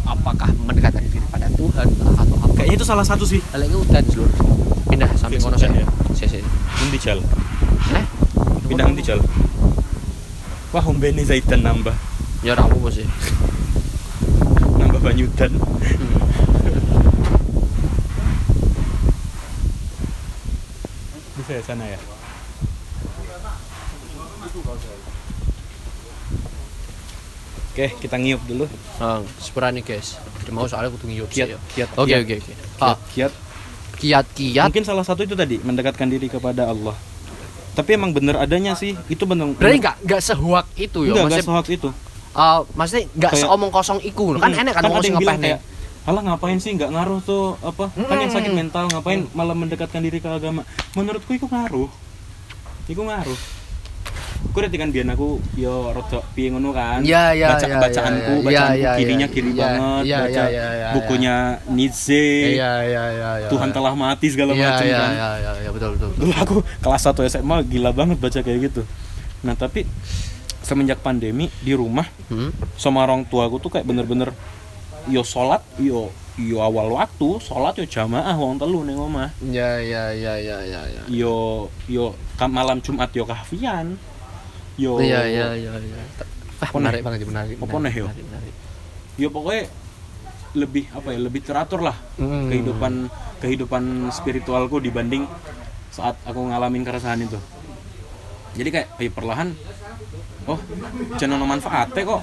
Apakah mendekatkan diri pada Tuhan atau apa? kayaknya itu salah satu sih Lek udan seluruh. Samping kono ya? Si si. Nanti jal Eh? pindah nanti jal wah umbene zaitan nambah Ya ora apa sih. nambah banyudan *laughs* bisa ya sana ya Oke, kita ngiup dulu. Nah, sepurane guys. Mau soalnya kudu ngiyup Kiat, sih ya. kiat, Oke kiat. oke oke. Ah, Kiat, kiat-kiat. Mungkin salah satu itu tadi mendekatkan diri kepada Allah. Tapi emang bener adanya sih, itu bener. Berarti enggak enggak sehuak itu ya. Maksudnya sehoax itu. eh, maksudnya Kayak- seomong kosong iku. Kan Mm, enak kan ada ngomong ngepehne. kayak Alah ngapain sih nggak ngaruh tuh apa kan yang sakit Mm. mental ngapain malah mendekatkan diri ke agama menurutku itu ngaruh itu ngaruh aku udah kan biar aku yo rodok piye ngono kan Iya, iya, baca iya, bacaanku iya, bacaanku iya, kirinya iya, kiri iya, banget iya, baca iya, iya, iya, bukunya Nietzsche Iya iya iya iya. Tuhan telah mati segala Iya macam iya kan iya iya iya, betul betul. betul. dulu aku kelas 1 SMA gila banget baca kayak gitu nah tapi semenjak pandemi di rumah Hmm? sama orang tua aku tuh kayak bener-bener yo sholat yo yo awal waktu sholat yo jamaah wong telu ning omah Iya iya iya iya iya iya. yo yo malam Jumat yo kahfian yo Iya iya iya iya. Ah, menarik banget menarik. Apa nih, yo? yo pokoknya lebih apa ya lebih teratur lah Hmm. kehidupan kehidupan spiritualku dibanding saat aku ngalamin keresahan itu jadi kayak ayo perlahan oh ono manfaatnya kok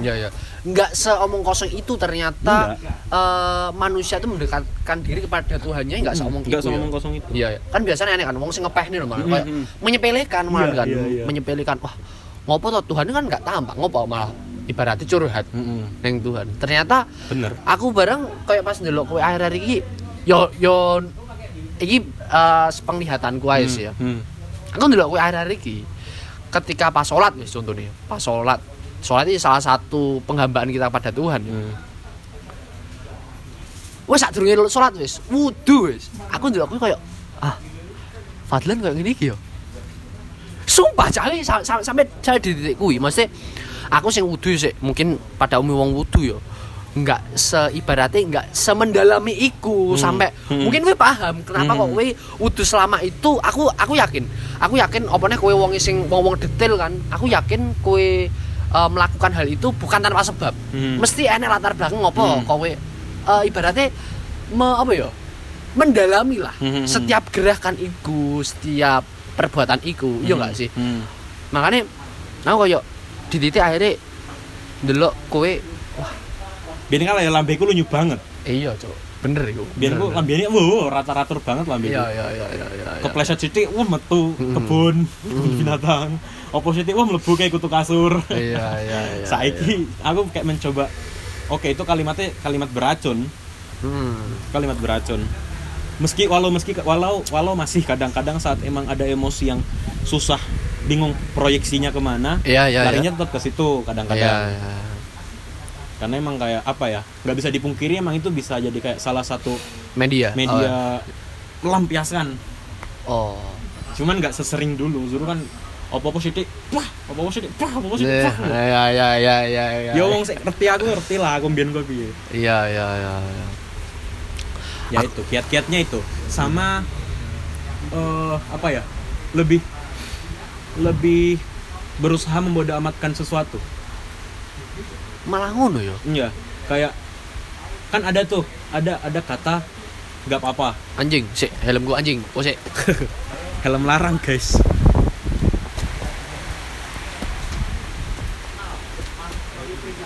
Iya ya. Enggak seomong kosong itu ternyata Enggak. eh, manusia itu mendekatkan diri kepada Tuhannya enggak seomong nggak itu. sama ya. ngomong kosong itu Iya, iya. kan biasanya aneh kan ngomong sing ngepeh nih malah Mm, kayak mm. menyepelekan malah Iya, kan iya, iya. menyepelekan wah ngopo toh Tuhan kan nggak tampak ngopo malah ibaratnya curhat Mm-mm. neng Tuhan ternyata bener aku bareng kayak pas ndelok kowe akhir-akhir iki yo yo iki eh, sepenglihatanku aja sih ya Hmm. aku ndelok kowe akhir-akhir iki ketika pas sholat wis contohnya pas sholat sholat ini salah satu penghambaan kita pada Tuhan Hmm. wes sak durunge sholat wis wudu wis aku ndelok kowe kayak ah Fadlan kayak gini iki yo sumpah cale sa- sa- sampai saya di titik kuwi maksudnya aku sing wudu sih mungkin pada umum wong wudu yo nggak seibaratnya nggak semendalami iku Hmm. sampai Hmm. mungkin kowe paham kenapa kok Hmm. kowe wudu selama itu aku aku yakin aku yakin opone kowe wong sing wong-wong detail kan aku yakin kowe eh, melakukan hal itu bukan tanpa sebab Hmm. mesti enek latar belakang ngopo Hmm. kowe eh, ibaratnya me, apa ya mendalami lah Hmm. setiap gerakan iku setiap perbuatan iku iya nggak sih Hmm. makanya aku kayak di titik akhirnya delok kowe Biar kan ya lambeku lunyu banget. iya cok bener iku Biar ku lambene wow rata-rata banget lambeku. iya iya iya iya iya iya. Kepleset sithik wah metu Hmm. kebun, kebun binatang. Opo sithik wah mlebu kayak kutu kasur. iya iya *laughs* iya Saiki aku kayak mencoba Oke, itu kalimatnya kalimat beracun, iya. hmm. kalimat beracun. meski walau meski walau walau masih kadang-kadang saat emang ada emosi yang susah bingung proyeksinya ke mana Iya, iya, larinya tetap ke situ kadang-kadang Iya, iya. karena emang kayak apa ya nggak bisa dipungkiri emang itu bisa jadi kayak salah satu Media. media melampiaskan Oh. cuman nggak sesering dulu dulu kan apa apa sih wah apa apa sih wah apa apa sih Iya, wah iya, iya, iya, iya, iya. ya wong sik ngerti aku ngerti lah aku mbiyen kok piye Iya, iya, iya. iya. ya itu kiat-kiatnya itu sama eh apa ya lebih lebih berusaha membodoh amatkan sesuatu Malah ngono yo. iya kayak kan ada tuh ada ada kata nggak apa-apa Anjing, sik, helm gua anjing. Oh, sik. *laughs* helm larang guys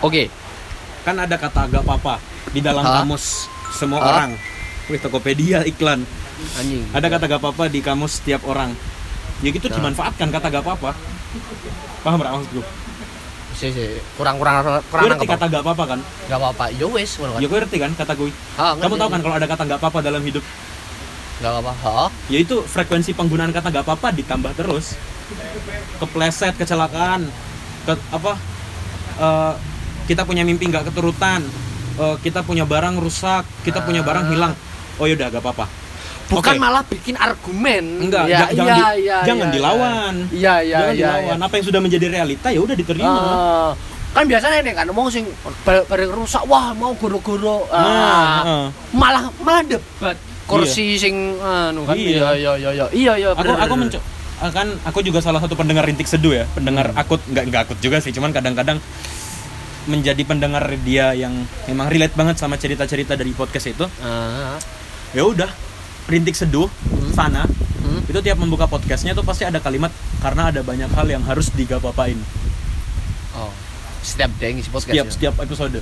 Oke. kan ada kata nggak apa-apa di dalam Hah? kamus semua Hah? orang Wih, Tokopedia iklan Anjing. ada kata gak apa-apa di kamus setiap orang ya gitu Nah. dimanfaatkan kata gak apa-apa paham gak maksud gue Sik, sik. Kurang kurang kurang gue ngerti kata gak apa-apa kan Gak apa-apa. Yo wes, kan. ya gue ngerti kan kata gue Ha, kamu tahu kan kalau ada kata gak apa-apa dalam hidup Gak apa-apa. Ha? ya itu frekuensi penggunaan kata gak apa-apa ditambah terus kepleset kecelakaan ke apa eh, kita punya mimpi nggak keturutan eh, kita punya barang rusak kita punya barang hilang oh yaudah gak apa-apa Bukan Oke. malah bikin argumen. Enggak, Ya, ja- jangan, iya, di- iya, jangan iya, dilawan. Iya, iya, jangan iya. dilawan. Apa yang sudah menjadi realita ya udah iya. diterima. Ah, kan biasanya nih kan ngomong sing bar- bareng rusak wah mau goro-goro Nah, Ah, heeh. malah malah debat kursi sing anu kan Iya. iya iya iya iya iya iya aku bener, aku bener. menco kan aku juga salah satu pendengar rintik seduh ya pendengar Hmm. akut nggak nggak akut juga sih cuman kadang-kadang menjadi pendengar dia yang memang relate banget sama cerita-cerita dari podcast itu. Ah, ya udah rintik seduh sana. Hmm. itu tiap membuka podcastnya tuh pasti ada kalimat karena ada banyak hal yang harus digapapain. Oh setiap dia ngisi podcast setiap ya? setiap episode.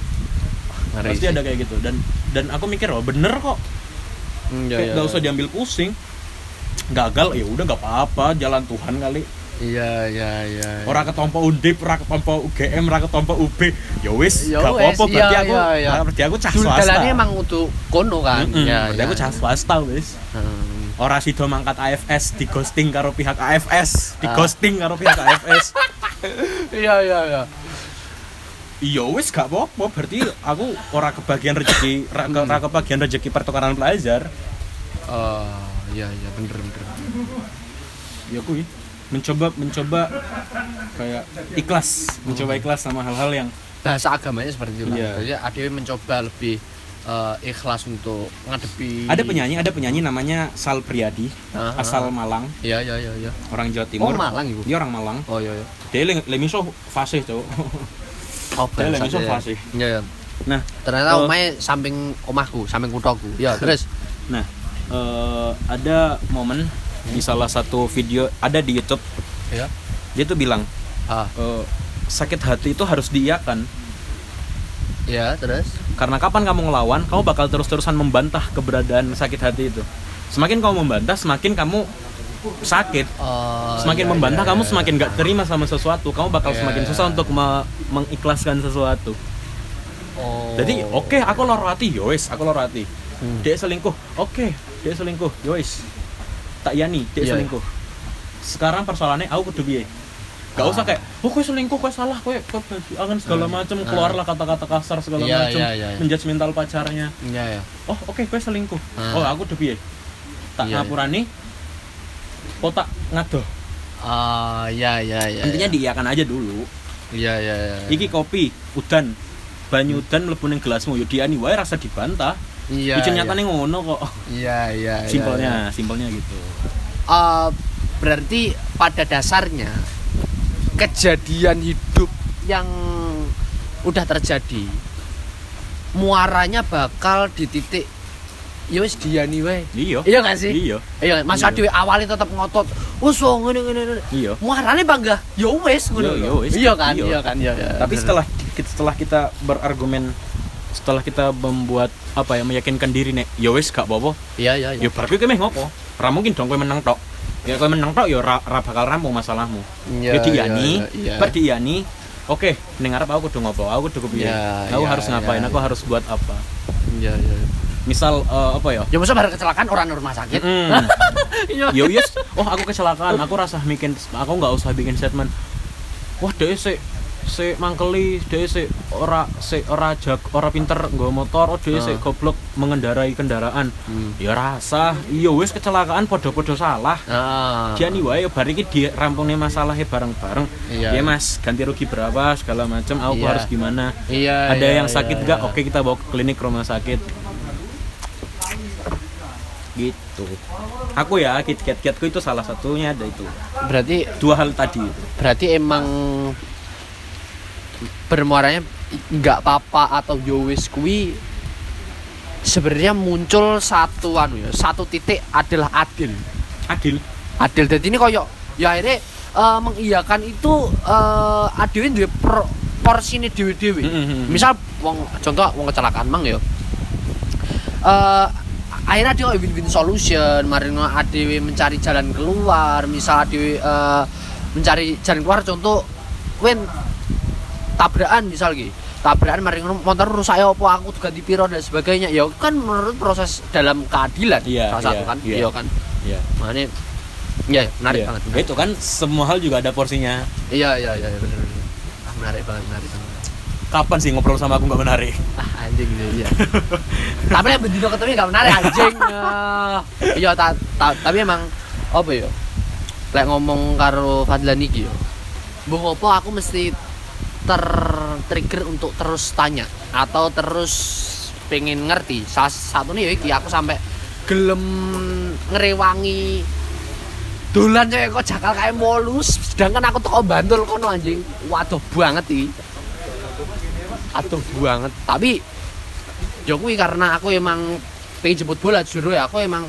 Ngeri pasti sih. ada kayak gitu. Dan dan aku mikir oh bener kok. Hmm, kayak iya, nggak iya. usah diambil pusing. Gagal ya udah nggak apa-apa jalan Tuhan kali iya iya iya. Ora ketompo undip, ora ketompo UGM, ora ketompo UB. Ya wis, Ya gak apa-apa berarti iya, aku. iya, iya. ah, Berarti aku cah swasta. dalannya emang untuk kono kan Mm-mm, ya berarti aku cah swasta wis. Hmm. Ora sido mangkat AFS di ghosting karo pihak AFS, di Ah. ghosting karo pihak AFS. *laughs* iya iya iya Iya wis gak apa-apa, berarti aku ora kebagian rezeki, ora, ke- ora kebagian rezeki pertukaran pelajar. oh iya iya bener bener Ya kuy mencoba mencoba kayak ikhlas, mencoba ikhlas sama hal-hal yang bahasa agamanya seperti itu. Iya. Jadi Adewi mencoba lebih eh, ikhlas untuk ngadepi ada penyanyi, ada penyanyi namanya Sal Priadi, Ah, asal. Malang, Iya iya iya iya. orang Jawa Oh Timur. Malang ibu. Dia orang Malang. Oh iya iya. Dia le, le miso fasih tuh. Oh Dia lagi ya. fasih. Iya iya. Nah, Ternyata Oh. omahnya samping omahku, samping kutoku. Iya *laughs* terus. nah eh, ada momen di salah satu video ada di YouTube Iya. dia tuh bilang Ah eh, sakit hati itu harus diiakan iya terus. karena kapan kamu ngelawan kamu bakal terus-terusan membantah keberadaan sakit hati itu semakin kamu membantah semakin kamu sakit Oh, semakin iya, membantah iya, kamu iya. semakin gak terima sama sesuatu kamu bakal Iya, semakin iya. susah untuk me- mengikhlaskan sesuatu Oh. Jadi oke aku loro hati yois, aku loro hati. Hmm. Dia selingkuh. Oke, dia selingkuh. Yois. Tak yani, dia Iya. selingkuh. Sekarang persoalannya aku kudu piye? Gak Ah. usah kayak, "Oh, kowe selingkuh, kowe salah, kowe angen segala Hmm. macem Ah. keluarlah kata-kata kasar segala Iya, macem iya, iya, iya. menjudgmental pacarnya. Iya ya. Oh, oke, kowe selingkuh. Ah. Oh, aku piye? Tak Iya, iya. ngapurani. Oh, tak ngadoh. Ah iya iya iya. Intinya diiakan aja dulu. Iya iya iya. Iki kopi, udan. Banyu udan mlebu gelasmu, yo diani wae rasa dibantah. Iya. Iki iya. nyatane ngono kok. Iya iya. iya, simpelnya simpelnya gitu Eh, berarti pada dasarnya kejadian hidup yang udah terjadi muaranya bakal di titik ya wis diani wae. iya Iya gak sih? iya Iya, Mas Iya. Adi awalnya tetap ngotot. Wes oh, ngene ngene ngene. iya Muarane bangga. Ya wes ngono. Iya, iya. Iya kan? Iya. Iya kan? Iya. iya. tapi setelah setelah kita berargumen setelah kita membuat apa ya meyakinkan diri nek ya wis gak apa-apa Iya iya ya iya. berarti kowe meh ngopo ra mungkin dong kowe menang tok ya kowe menang tok ya ra, ra bakal rampung masalahmu Iya, ya diani iya, iya. bar diani oke ning arep aku kudu ngopo aku kudu kepiye Iya, aku iya, harus ngapain iya, aku iya. harus buat apa Iya iya. misal eh, apa ya Ya masa bareng kecelakaan orang rumah sakit. Mm. *laughs* Iya. yo yes oh aku kecelakaan aku rasa bikin aku nggak usah bikin statement wah dia si si mangkeli dia si ora si ora jag ora pinter nggo motor oh dia si Ah. goblok mengendarai kendaraan Hmm. ya rasa iya wis kecelakaan podo-podo salah Ah. Jadi wae bar iki di rampungnya masalahnya bareng-bareng. Iya. Ya Mas, ganti rugi berapa segala macam, aku Iya. harus gimana? Iya. Ada iya, yang iya, sakit iya. enggak? Oke, kita bawa ke klinik rumah sakit. Gitu. Aku ya, kiat-kiatku itu salah satunya ada itu. Berarti Dua hal tadi. berarti emang bermuaranya nggak apa-apa atau yowis kui sebenarnya muncul satu anu ya satu titik adalah adil Adil. adil jadi ini koyo ya akhirnya eh, mengiyakan itu eh adil duwe per, porsine dewi-dewi Mm-mm. misal wong contoh wong kecelakaan mang ya eh akhirnya dia win-win solution mari ngono adewe mencari jalan keluar misal adewe eh, mencari jalan keluar contoh win tabrakan misal gitu tabrakan mari ngono motor rusak ya apa aku ganti piro dan sebagainya ya kan menurut proses dalam keadilan Iya, salah satu iya, kan iya. iya kan Iya. makanya iya menarik Iya. banget Ya, Itu kan semua hal juga ada porsinya. iya iya iya benar benar ah, menarik banget menarik banget Kapan sih ngobrol sama aku nggak menarik? ah anjing gitu iya tapi yang bendino ketemu gak menarik anjing *laughs* iya ta, ta- tapi emang apa ya lek ngomong karo Fadlan iki yo mbok apa aku mesti ter-trigger untuk terus tanya atau terus pengen ngerti. Salah satu nih ya iki aku sampai gelem ngerewangi dolan cewek kok jakal kayak molus sedangkan aku toko bantul kono anjing. Waduh banget iki. Aduh banget. Tapi ya kuwi karena aku emang pengen jemput bola jujur ya aku emang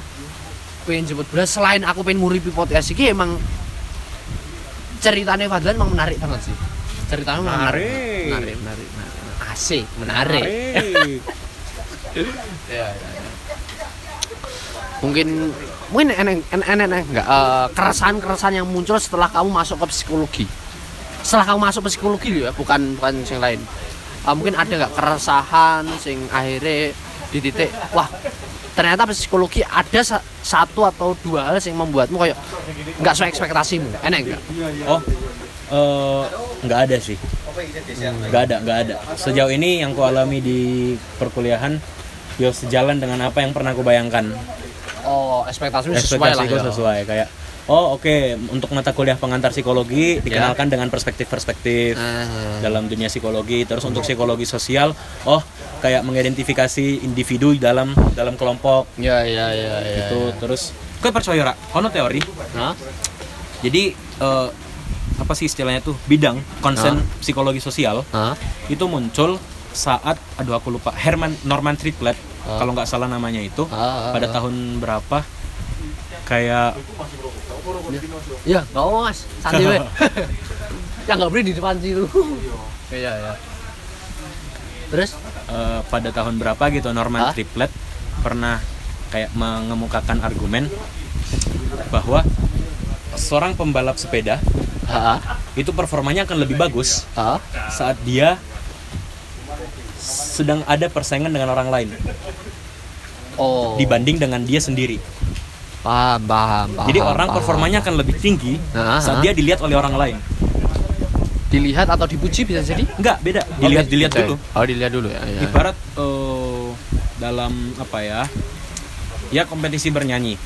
pengen jemput bola. Selain aku pengen nguripi podcast iki emang ceritanya Fadlan emang menarik banget sih ceritanya menarik. Menarik. menarik menarik, menarik. asik menarik. *laughs* Ya, ya, ya. mungkin mungkin enek enek enek enggak keresahan keresahan yang muncul setelah kamu masuk ke psikologi. Setelah kamu masuk psikologi ya bukan bukan yang lain. Eh, mungkin ada nggak keresahan sing akhirnya di titik wah ternyata psikologi ada sa- satu atau dua hal yang membuatmu kayak nggak sesuai ekspektasimu. Enak enggak? Oh, eh, nggak ada sih. Nggak ada, nggak ada. Sejauh ini yang ku alami di perkuliahan, yo sejalan dengan apa yang pernah aku bayangkan. oh ekspektasimu sesuai lah ya sesuai kayak. Oh oke, untuk mata kuliah pengantar psikologi dikenalkan dengan perspektif-perspektif Ah. dalam dunia psikologi. Terus untuk psikologi sosial, oh kayak mengidentifikasi individu dalam dalam kelompok ya ya ya ya gitu. Terus, kau percaya rak? Kono teori. Hah? Jadi eh, apa sih istilahnya tuh bidang konsen Ah. psikologi sosial Hah? itu muncul saat aduh aku lupa Herman Norman Triplett Ah. kalau nggak salah namanya itu ah, pada ah. tahun berapa kayak Ya, nggak apa mas, santai we. *laughs* *laughs* ya nggak boleh di depan situ. *laughs* Iya ya. Terus? eh, pada tahun berapa gitu Norman Ah. Triplett pernah kayak mengemukakan argumen bahwa seorang pembalap sepeda Ah, itu performanya akan lebih bagus ah, saat dia sedang ada persaingan dengan orang lain oh. dibanding dengan dia sendiri. Paham, paham, paham. Jadi orang paham. performanya akan lebih tinggi Ah, saat dia dilihat oleh orang lain. dilihat atau dipuji bisa jadi? Enggak, beda. Dilihat Oh, dilihat bisa. dulu. Oh, dilihat dulu ya. ya. Ibarat eh, dalam apa ya? ya kompetisi bernyanyi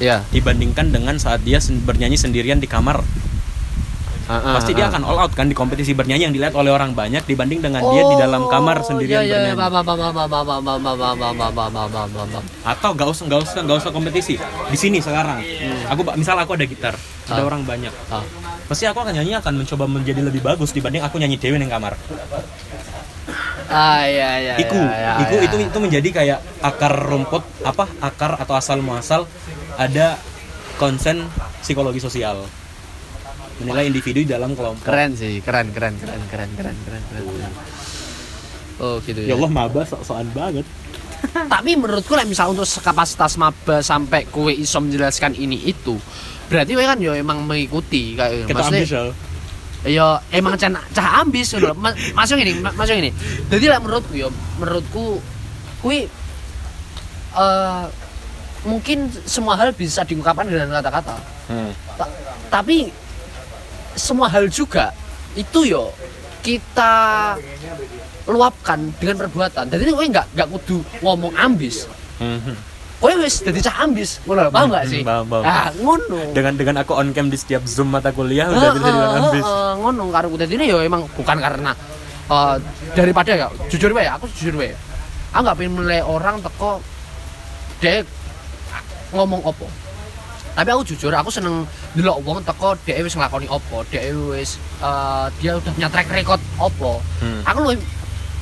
ya dibandingkan dengan saat dia sen bernyanyi sendirian di kamar uh, uh, pasti dia akan all out kan di kompetisi bernyanyi yang dilihat oleh orang banyak dibanding dengan oh, dia di dalam kamar sendirian bernyanyi atau gak usah gak usah gak usah kompetisi di sini sekarang hmm. aku misal aku ada gitar uh. ada orang banyak uh. pasti aku akan nyanyi akan mencoba menjadi lebih bagus dibanding aku nyanyi dewi di kamar Ah, iya, iya. iku iya, iku iya. itu itu menjadi kayak akar rumput apa akar atau asal muasal ada konsen psikologi sosial menilai individu dalam kelompok keren sih, keren, keren, keren, keren, keren, keren, keren. keren. Oh, gitu ya Allah maba sok-sokan banget *laughs* tapi menurutku lah misal untuk kapasitas maba sampai kue iso menjelaskan ini itu berarti kowe kan yo emang mengikuti kayak kita maksudnya ambis ya emang cah cah ambis loh Ma- masuk ini ma- masuk ini. Jadi lah menurutku yo menurutku kue eh, mungkin semua hal bisa diungkapkan dengan kata-kata. Hmm. Ta- tapi semua hal juga itu yo kita luapkan dengan perbuatan. Jadi kowe nggak nggak kudu ngomong ambis. Hmm. Kowe wis dadi cah ambis. Ngono paham nggak sih? Paham, paham. ah ngono. Dengan dengan aku on cam di setiap zoom mata kuliah udah bisa dengan Heeh, ambis. heeh, ngono karo ini ya emang bukan karena eh, daripada ya jujur wae aku jujur wae. Aku nggak pengen menilai orang teko dek ngomong opo. Tapi aku jujur aku seneng delok wong teko dhek wis nglakoni opo dhek wis eh, dia udah punya track record opo. Hmm. aku lebih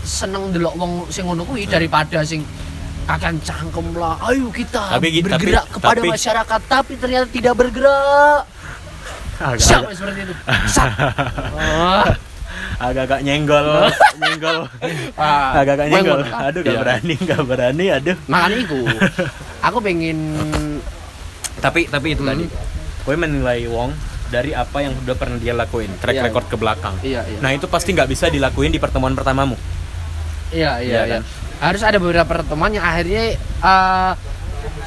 seneng delok wong sing ngono kuwi daripada sing akan cangkem lah ayo kita Tapi bergerak tapi- kepada tapi- masyarakat tapi ternyata tidak bergerak Agak- siapa seperti itu Sat. Ah. agak-agak nyenggol, nyenggol. Ah, Agak-agak nyenggol. kan? Aduh, gak Iya. berani, gak berani, aduh. makanya itu *laughs* aku pengen Tapi tapi itu Hmm. tadi. Gue menilai Wong dari apa yang udah pernah dia lakuin, track Iya, record ke belakang. iya iya Nah, itu pasti nggak bisa dilakuin di pertemuan pertamamu. iya Iya iya, iya. Harus ada beberapa pertemuan yang akhirnya eh,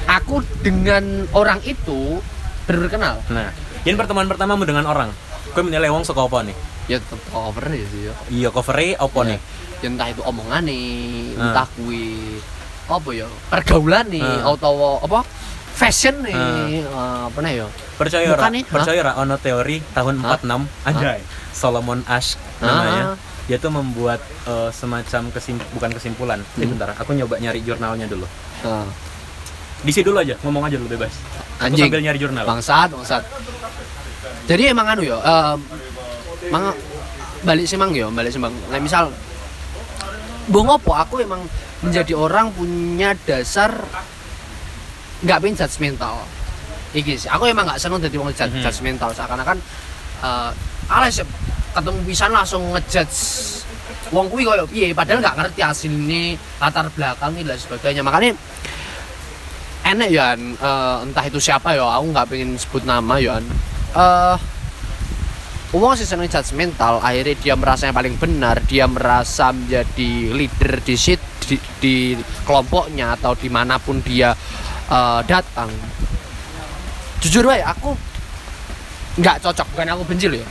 aku dengan orang itu baru kenal Nah, yang pertemuan pertamamu dengan orang, gue menilai Wong suka apa nih? ya cover ya sih ya Iya, covernya apa Ya, nih? ya entah itu omongan nih Ah. entah kui apa ya pergaulan nih Ah. atau apa fashion nih eh, apa nih ya Percaya ora? Percaya ora ono teori tahun Hah? 46 Anjay. Solomon Ash namanya. Dia tuh membuat eh, semacam kesim bukan kesimpulan. Eh, Hmm. bentar, aku nyoba nyari jurnalnya dulu. Nah, Di sini dulu aja, ngomong aja dulu bebas. Aku Anjing. sambil nyari jurnal. bangsat bangsat jadi emang anu ya em, mang balik sih mang ya balik sih mang nah, misal bong opo aku emang menjadi orang punya dasar nggak pengen judgmental iki sih aku emang nggak seneng jadi orang judgmental seakan-akan uh, alas ketemu pisan langsung ngejudge wong kuwi koyo piye padahal nggak ngerti hasilnya latar belakang dan sebagainya. Makanya enek ya entah itu siapa ya aku nggak pengen sebut nama ya eh Wong sih seneng judgmental, akhirnya dia merasa yang paling benar, dia merasa menjadi leader di sit di, di kelompoknya atau di mana pun dia eh, datang. Jujur aja, aku nggak cocok, bukan aku benci loh ya,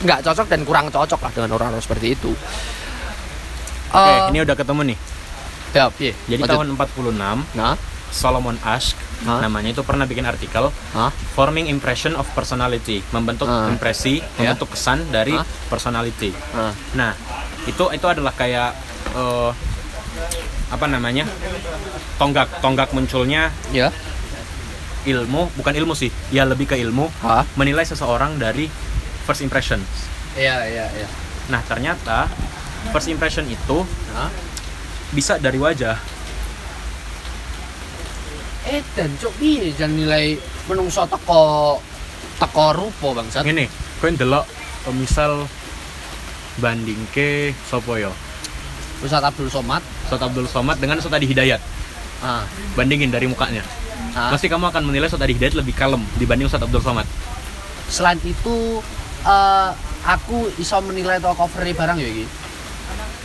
nggak cocok dan kurang cocok lah dengan orang-orang seperti itu. Oke, Eh, ini udah ketemu nih. ya, piye? Jadi Lanjut. tahun 46 nah, Solomon Ash Hah? namanya itu pernah bikin artikel Hah? forming impression of personality, membentuk Ah. impresi, Ya. membentuk kesan dari Ah. personality. nah, Nah, itu itu adalah kayak eh, apa namanya? Tonggak, tonggak munculnya ya, ilmu, bukan ilmu sih, ya lebih ke ilmu Hah? menilai seseorang dari first impression. Iya, iya, iya. Nah, ternyata first impression itu Nah. bisa dari wajah. Eh, dan cok piye jan nilai menungso teko teko rupa bangsat. Ngene, kowe ndelok eh, misal banding ke sopo yo Ustaz Abdul Somad. Ustaz Abdul Somad dengan Ustaz Adi Hidayat Ah, bandingin dari mukanya ah. pasti kamu akan menilai Ustaz Adi Hidayat lebih kalem dibanding Ustaz Abdul Somad Selain itu uh, aku iso menilai toko covernya barang ya iki.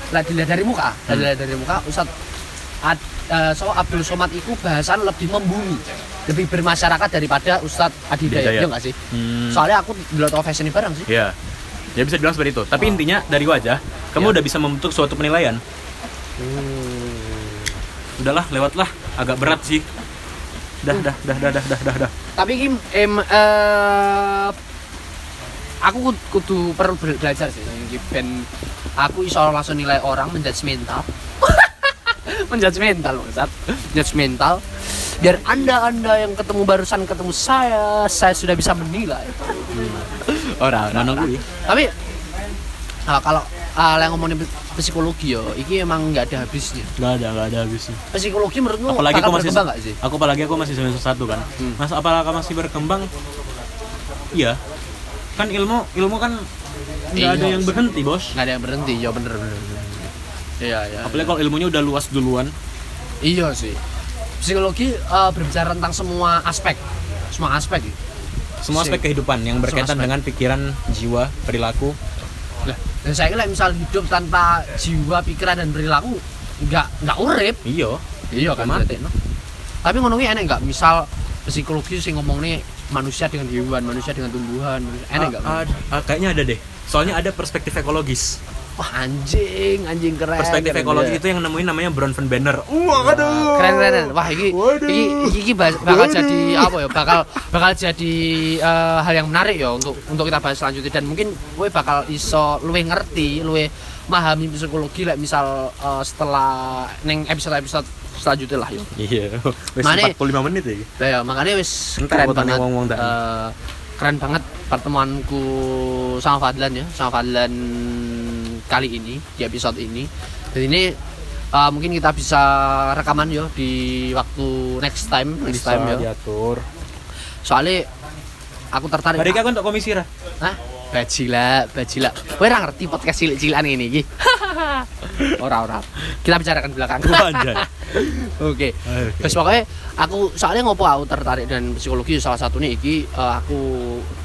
Lah dilihat dari muka, hmm. dilihat dari muka Ustaz Ad, uh, so Abdul Somad itu bahasan lebih membumi, lebih bermasyarakat daripada Ustadz Adi iya, iya, Dayat, ya iya nggak sih? Hmm. Soalnya aku dilihat toko fashion barang sih. Iya. Ya bisa dibilang seperti itu. Tapi oh. intinya dari wajah, kamu ya. udah bisa membentuk suatu penilaian. Hmm. Udahlah, lewatlah. Agak berat sih. Dah, hmm. dah, dah, dah, dah, dah, dah, dah. Tapi Kim, em, uh, aku kud- kudu perlu bela- belajar sih ben aku iso langsung nilai orang menjudge mental. *laughs* menjudge mental Ustaz. Menjudge mental. Biar Anda-anda yang ketemu barusan ketemu saya, saya sudah bisa menilai. *laughs* Ora, ora, mana ora. gue Tapi ah, kalau ah, yang ngomongin psikologi yo, iki emang nggak ada habisnya. nggak ada nggak ada habisnya Psikologi menurutmu apalagi aku masih nggak sih? aku apalagi aku masih semester satu kan Hmm. mas apalagi masih berkembang iya kan ilmu ilmu kan nggak Iya. ada yang berhenti bos Nggak ada yang berhenti, ya bener bener. bener. Iya, iya. apalagi kalau ilmunya udah luas duluan Iya sih. Psikologi eh, berbicara tentang semua aspek, semua aspek. gitu. semua Sih. aspek kehidupan yang berkaitan dengan pikiran jiwa perilaku Lah, dan saya kira misal hidup tanpa jiwa, pikiran dan perilaku nggak nggak urip. iya Iya kan Mati. berarti, no? tapi ngono kuwi enek enggak misal psikologi sing ngomong nih manusia dengan hewan manusia dengan tumbuhan enek enggak Ah, ah, ah, kayaknya ada deh. Soalnya ada perspektif ekologis. Wah anjing anjing keren perspektif keren, ekologi ya. itu yang nemuin namanya Brown van Banner. Wah Wah, keren keren wah ini ini ini bas- bakal jadi apa ya? Bakal bakal jadi eh, hal yang menarik ya untuk untuk kita bahas selanjutnya. Dan mungkin gue bakal iso luwe ngerti luwe memahami psikologi like misal eh, setelah neng episode episode selanjutnya lah yo. Iya. Wis Mane- 45 menit ya Lah ya makanya wis Entar keren banget. wong-wong tak. eh, keren banget pertemuanku sama Fadlan ya sama Fadlan kali ini di episode ini. Dan ini eh, mungkin kita bisa rekaman yo di waktu next time next bisa time yo. diatur. Soalnya aku tertarik. Hari kan untuk komisi ra. Hah? Bajila, bajila. Kowe ora ngerti podcast cilik-cilan ini iki. *laughs* ora ora. Kita bicarakan belakang. *laughs* Oke. Oke. Terus pokoknya aku soalnya ngopo aku tertarik dengan psikologi salah satunya iki eh, aku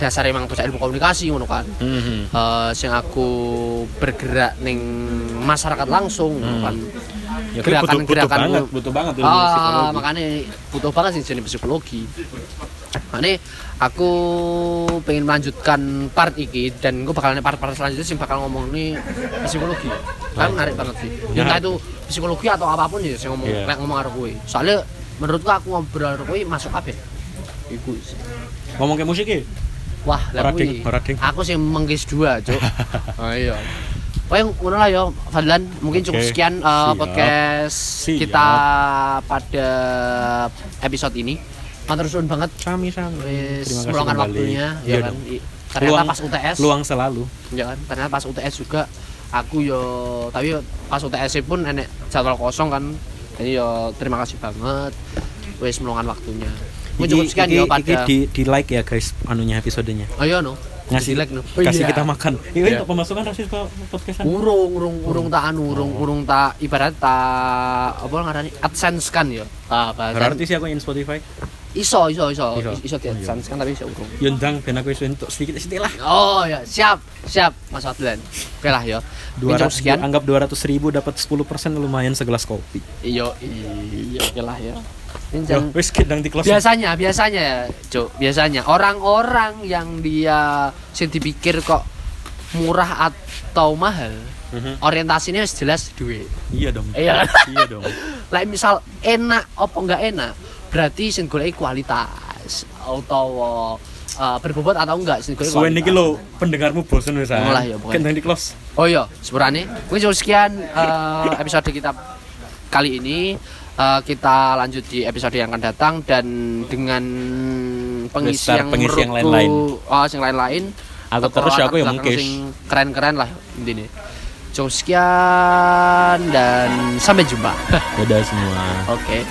dasar emang bocah ilmu komunikasi ngono kan. Mhm. Eh sing aku bergerak ning masyarakat langsung ngono kan. Ya, kuwi butuh, butuh Gerakan-gerakan banget, butuh banget ilmu Ah, psikologi. makanya butuh banget sih jenis psikologi. Makanya aku pengen melanjutkan part iki dan gue bakal part-part selanjutnya sih bakal ngomong nih psikologi. Kan menarik banget sih. Ya. Entah itu psikologi atau apa pun ya sih ngomong Iya. kayak ngomong karo kowe. Soalnya menurutku aku ngobrol karo kowe masuk kabeh. Iku sih. Ngomong ke musik ya? Wah, lah Ora, kuwi. Aku sih menggis dua, Cuk. *laughs* oh iya. Pokoknya ngono lah ya, Fadlan. Mungkin cukup Oke. sekian uh, Siap. podcast Siap. kita pada episode ini. Matur suwun banget Sami sami. wis meluangkan waktunya Iya ya kan. dong. I- Ternyata Luang- pas UTS, Luang selalu. ya kan. Ternyata pas UTS juga aku yo tapi yo pas UTS pun enek jadwal kosong kan. Jadi yo terima kasih banget wis meluangkan waktunya. Mungkin cukup sekian iki, yo iki pada di, di like ya guys anunya episodenya. Ayo no. Ngasih like no. kasih kita makan. Ini Iya. untuk pemasukan rasis ke podcastan. urung urung urung tak anu urung urung tak ibarat tak apa ngarani adsense kan ya ah Berarti sih aku in Spotify. Iso iso iso Iso. iso Oh, iya. adsense kan tapi iso urung Yundang ben aku iso entuk sedikit-sedikit lah. oh ya siap siap Mas Adlan oke lah ya 200 sekian anggap 200 ribu dapat 10% lumayan segelas kopi. iyo iya oke lah ya jangan- wis kendang di close. biasanya biasanya ya cuk biasanya orang-orang yang dia sing dipikir kok murah atau mahal Mhm. orientasinya wis jelas duit Iya dong. iya iya dong. *laughs* Lah misal enak apa enggak enak, berarti sing goleki kualitas atau uh, berbobot atau enggak sing goleki Suwen iki kualitas. lho pendengarmu bosen wis. Ngolah ya, pokoknya. Kendang di close. Oh iya, sepurane. Mungkin cukup sekian uh, episode kita kali ini. Uh, kita lanjut di episode yang akan datang dan dengan pengisi Besar yang pengisi yang lain-lain. oh, yang lain-lain. Aku terus ya aku yang mengkis. sing keren-keren lah intinya. Cukup sekian dan sampai jumpa. Dadah semua. Oke.